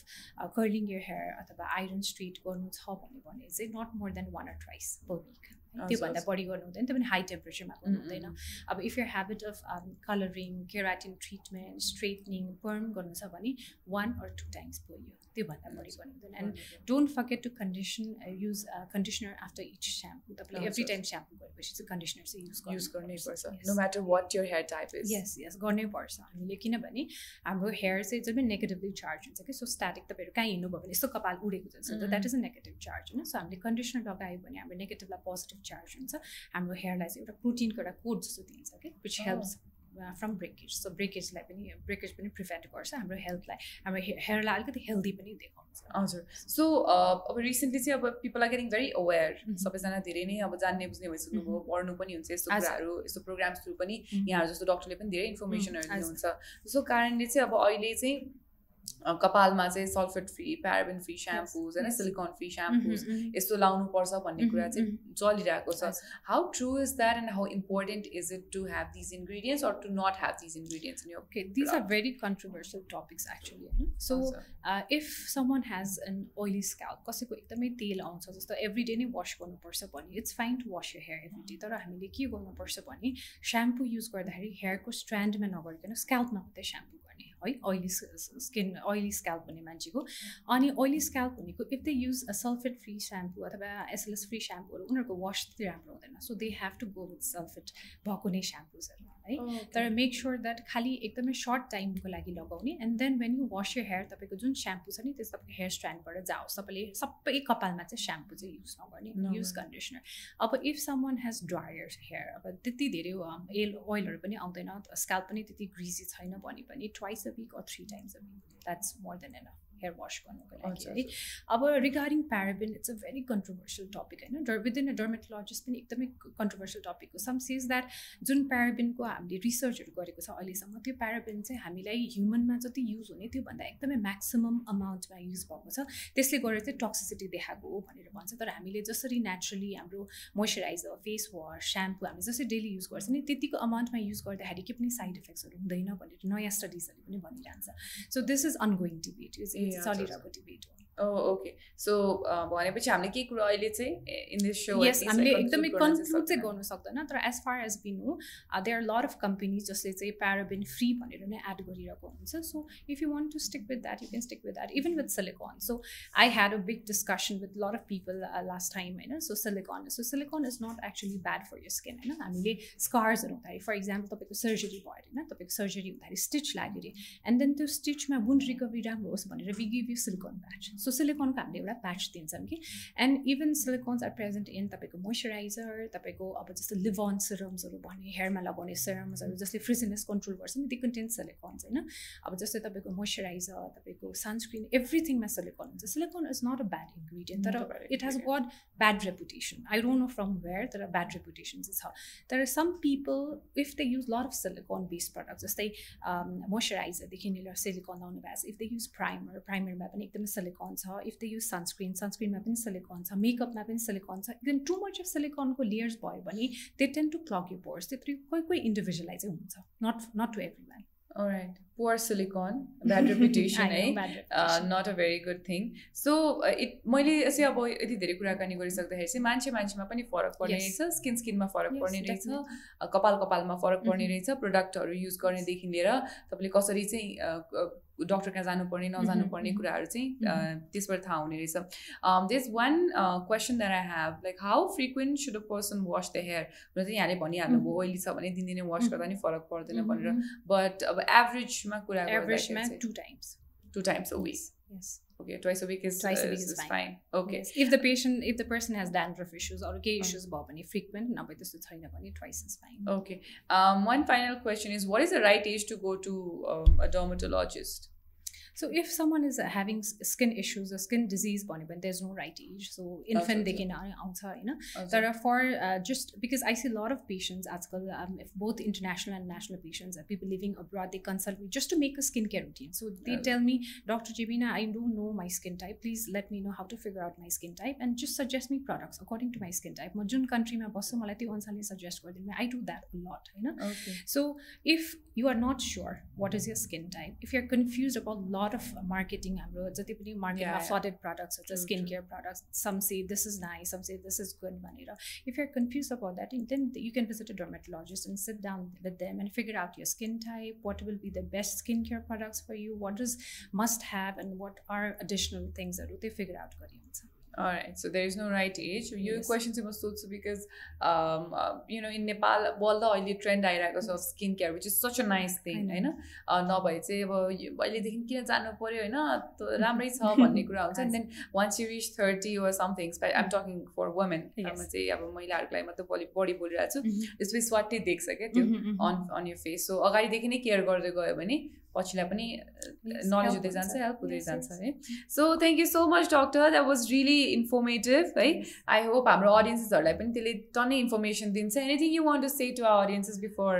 curling your hair अथवा आइरन स्ट्रेट गर्नु छ भने चाहिँ not more than one or twice per week त्योभन्दा बढी गर्नु हुँदैन त्यो पनि हाई टेम्परेचरमा गर्नु हुँदैन अब if your habit of colouring keratin treatment straightening पर्न गर्नु छ भने one or two times year त्योभन्दा बढी गर्नु हुँदैन। And don't forget to condition use conditioner after each shampoo तपाईँले एभ्री टाइम स्याम्पू गरेपछि चाहिँ कन्डिसनर चाहिँ युज युज गर्नै पर्छ। No matter what your hair type is yes yes गर्नै पर्छ हामीले। किनभने हाम्रो हेयर चाहिँ जब नेगेटिभली चार्ज हुन्छ कि? सो स्ट्याटिक तपाईँहरू कहीँ हिँड्नुभयो भने यस्तो कपाल उडेको जस्तो that is a negative charge होइन? सो हामीले कन्डिसनर लगायो भने हाम्रो नेगेटिभलाई पोजिटिभ चार्ज हुन्छ। हाम्रो हेयरलाई चाहिँ एउटा प्रोटिनको एउटा कोड जस्तो दिन्छ कि? Which helps from breakage so ब्रेकेजलाई पनि ब्रेकेज पनि प्रिभेन्ट गर्छ हाम्रो हेल्थलाई हाम्रो हेयरलाई अलिकति हेल्दी पनि देखाउँछ। हजुर। सो अब रिसेन्टली चाहिँ अब people are getting very aware सबैजना धेरै नै अब जान्ने बुझ्ने भइसक्नुभयो पढ्नु पनि हुन्छ यस्तो कुराहरू यस्तो प्रोग्राम्स थ्रु पनि यहाँहरू जस्तो डक्टरले पनि धेरै इन्फर्मेसनहरू दिनुहुन्छ त्यसो कारणले चाहिँ अब अहिले चाहिँ कपालमा चाहिँ sulphate free paraben free shampoos होइन सिलिकन फ्री स्याम्पुज यस्तो लाउनुपर्छ भन्ने कुरा चाहिँ चलिरहेको छ। How true is that and how important is it to have these ingredients or to not have these ingredients in okay these are very controversial topics actually होइन so if someone has an oily scalp कसैको एकदमै तेल आउँछ जस्तो every day नै wash गर्नुपर्छ भने it's fine to wash your hair every day तर हामीले के गर्नुपर्छ भने स्याम्पू युज गर्दाखेरि हेयरको स्ट्रान्डमा नगरिकन स्क्याल्पमा मात्रै स्याम्पू है ओइली स्किन ओइली स्क्याल्प हुने मान्छेको। अनि ओइली स्क्याल्प भनेको if they use a sulphate free shampoo अथवा एसएलएस फ्री स्याम्पूहरू उनीहरूको वास त्यति राम्रो हुँदैन। So they have to go with sulphate भएको नै स्याम्पुजहरू है। तर मेक स्योर द्याट खालि एकदमै सर्ट टाइमको लागि लगाउने and then when you wash your hair तपाईँको जुन स्याम्पू छ नि त्यस तपाईँको हेयर स्ट्यान्डबाट जाओस्। तपाईँले सबै कपालमा चाहिँ स्याम्पू चाहिँ युज नगर्ने युज कन्डिसनर अब if someone has drier hair अब त्यति धेरै एल ओइलहरू पनि आउँदैन स्क्याल्प पनि त्यति ग्रिजी छैन भने पनि twice a week or three times a week. That's more than enough. Hair wash गर्नुको लागि है। अब regarding paraben it's a very controversial topic होइन डर विदिन अ डर्मेटोलोजिस्ट पनि एकदमै कन्ट्रोभर्सियल टपिक हो। सम सिज द्याट जुन प्याराबिनको हामीले रिसर्चहरू गरेको छ अहिलेसम्म त्यो प्याराबिन चाहिँ हामीलाई ह्युमनमा जति युज हुने त्योभन्दा एकदमै म्याक्सिमम् अमाउन्टमा युज भएको छ। त्यसले गर्दा चाहिँ टक्सिसिटी देखाएको हो भनेर भन्छ। तर हामीले जसरी नेचुरली हाम्रो मोइस्चराइजर फेस वास स्याम्पू हामीले जसरी डेली युज गर्छ नि त्यतिको अमाउन्टमा युज गर्दाखेरि के पनि साइड इफेक्ट्सहरू हुँदैन भनेर नयाँ स्टडिजहरूले पनि भनिरहन्छ। So this is ongoing debate is चलिरहेको डिबेट हो ओके सो भनेपछि हामीले के कुरो अहिले चाहिँ इन दिस सो यस हामीले एकदमै कन्क्लुड चाहिँ गर्नु सक्दैन तर as far as be know they are lot of companies जसले चाहिँ प्याराबिन फ्री भनेर नै एड गरिरहेको हुन्छ। So if you want to stick with that you can stick with that even with silicone so I had a big discussion with lot of people last time होइन। So silicone so silicone is not actually bad for your skin होइन। हामीले स्कार्सहरू हुँदाखेरि for example तपाईँको surgery भयो होइन तपाईँको surgery हुँदाखेरि stitch लाग्यो अरे। एन्ड देन त्यो स्टिचमा वुन्ड रिकभरी राम्रो होस् भनेर we give you silicone patch so सिलिकनको हामीले एउटा प्याच दिन्छौँ कि and even silicones are present in तपाईँको मोइस्चराइजर तपाईँको अब जस्तो लिभन सिरम्सहरू भन्ने हेयरमा लगाउने सिरम्सहरू जसले फ्रिजिनेस कन्ट्रोल गर्छ नि दि कन्टेन्ट सिलिकन्स होइन अब जस्तै तपाईँको मोइस्चराइजर तपाईँको सनस्क्रिन एभ्रिथिङमा सिलिकन हुन्छ silicone is not a bad ingredient तर it has got bad reputation I don't know from where तर ब्याड रेपुटेसन चाहिँ छ तर some people if they use lot of silicone based product जस्तै मोइस्चराइजरदेखि लिएर सिलिकन लाउनु भएको छ इफ दे युज प्राइमर प्राइमरमा पनि एकदमै सिलिकन छ इफ दे युज सनस्क्रिन सनस्क्रिनमा पनि सिलिकन छ मेकअपमा पनि सिलिकन छ इभन टु मच अफ सिलिकनको लेयर्स भयो भने they tend to clog you pores त्यत्रो कोही कोही चाहिँ हुन्छ not not to every right poor silicone bad reputation है not a very good thing so it मैले यसै अब यति धेरै कुराकानी गरिसक्दाखेरि चाहिँ मान्छे मान्छेमा पनि फरक पर्ने रहेछ स्किन स्किनमा फरक पर्ने रहेछ कपाल कपालमा फरक पर्ने mm-hmm. रहेछ प्रडक्टहरू युज गर्नेदेखि लिएर तपाईँले कसरी चाहिँ डक्टर कहाँ जानुपर्ने नजानुपर्ने कुराहरू चाहिँ त्यसबाट थाहा हुने रहेछ। This one question that I have like how frequent should a person wash the hair र चाहिँ यहाँले भनिहाल्नुभयो ओइली छ भने दिनदिनै वास गर्दा नि फरक पर्दैन भनेर। बट अब एभरेजमा कुरा two times two times a week Okay, twice a week is twice a uh, week is, is fine. fine. Okay. Yes. If the patient, if the person has dandruff issues or gay hmm. issues, Bob, any frequent, now with this twice is fine. Okay. Um, one final question is, what is the right age to go to um, a dermatologist? so if someone is having skin issues or skin disease भने there's no right age so इन्फेन्टदेखि आउँछ होइन तर for uh, just because I see a lot of patients आजकल um, if both international and national patients are people living abroad they consult me just to make a skincare routine so they tell me Dr. Jibina I don't know my skin type please let me know how to figure out my skin type and just suggest me products according to my skin type म जुन कन्ट्रीमा बस्छु मलाई त्यो अनुसारले suggest गरिदिनु I do that a lot होइन so if you are not sure what is your skin type if you're confused about lot lot of marketing हाम्रो जति पनि मार्केटमा फ्लडेड प्रडक्ट्सहरू छ skin care products some say this is nice some say this is good भनेर if you're confuse about that then you can visit a dermatologist and sit down with them and figure out your skin type what will be the best skin care products for you what is must have and what are additional थिङ्सहरू त्यो figure out गरिन्छ All right, so there is no right age. Your yes. question was also because, um, uh, you know, in Nepal, well, the oily trend आइरहेको छ skin care which is such a nice thing होइन? नभए चाहिँ अब अहिलेदेखि किन जानु पऱ्यो होइन? राम्रै छ भन्ने कुरा हुन्छ। And then once you reach thirty वा something I'm talking for women चाहिँ अब महिलाहरूको लागि मात्रै बढी बढी बोलिरहेको छु। त्यसपछि स्वाटै देख्छ क्या त्यो on on your face so अगाडिदेखि नै केयर गर्दै गयो भने पछिलाई पनि नलेज हुँदै जान्छ हेल्प हुँदै जान्छ है। So thank you so much doctor that was really informative है आई होप हाम्रो अडियन्सेसहरूलाई पनि त्यसले टन्नै इन्फर्मेसन दिन्छ। Anything you want to say to our audiences before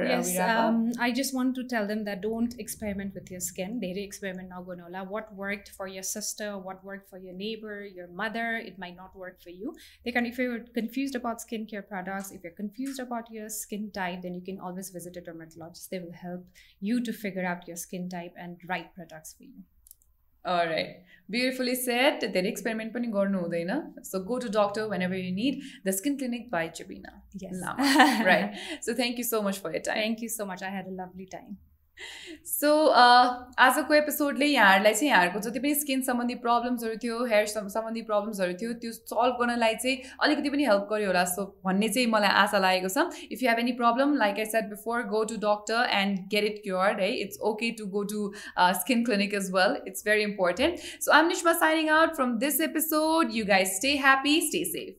I just want to tell them that don't experiment with your skin धेरै experiment नगर्नु होला what work for your sister what work for your neighbour your mother it may not work for you they can if you confuse about skin care products if you confuse about your skin type then you can always visit a dermatologist they will help you to figure out your type and write products for you. All right. Beautifully said. Then experiment pani gornu hudaina. So go to doctor whenever you need. The Skin Clinic by Jabina. Yes. Lama. right. So thank you so much for your time. Thank you so much. I had a lovely time. So आजको एपिसोडले यहाँहरूलाई चाहिँ यहाँहरूको जति पनि skin सम्बन्धी प्रब्लम्सहरू थियो hair सम्बन्धी प्रब्लम्सहरू थियो त्यो सल्भ गर्नलाई चाहिँ अलिकति पनि हेल्प गर्यो होला। सो भन्ने चाहिँ मलाई आशा लागेको छ। If you have any problem like I said before go to doctor and get it cured है it's okay to go to skin clinic is well it's very important so I'm Nisma signing out from this episode you guys stay happy stay safe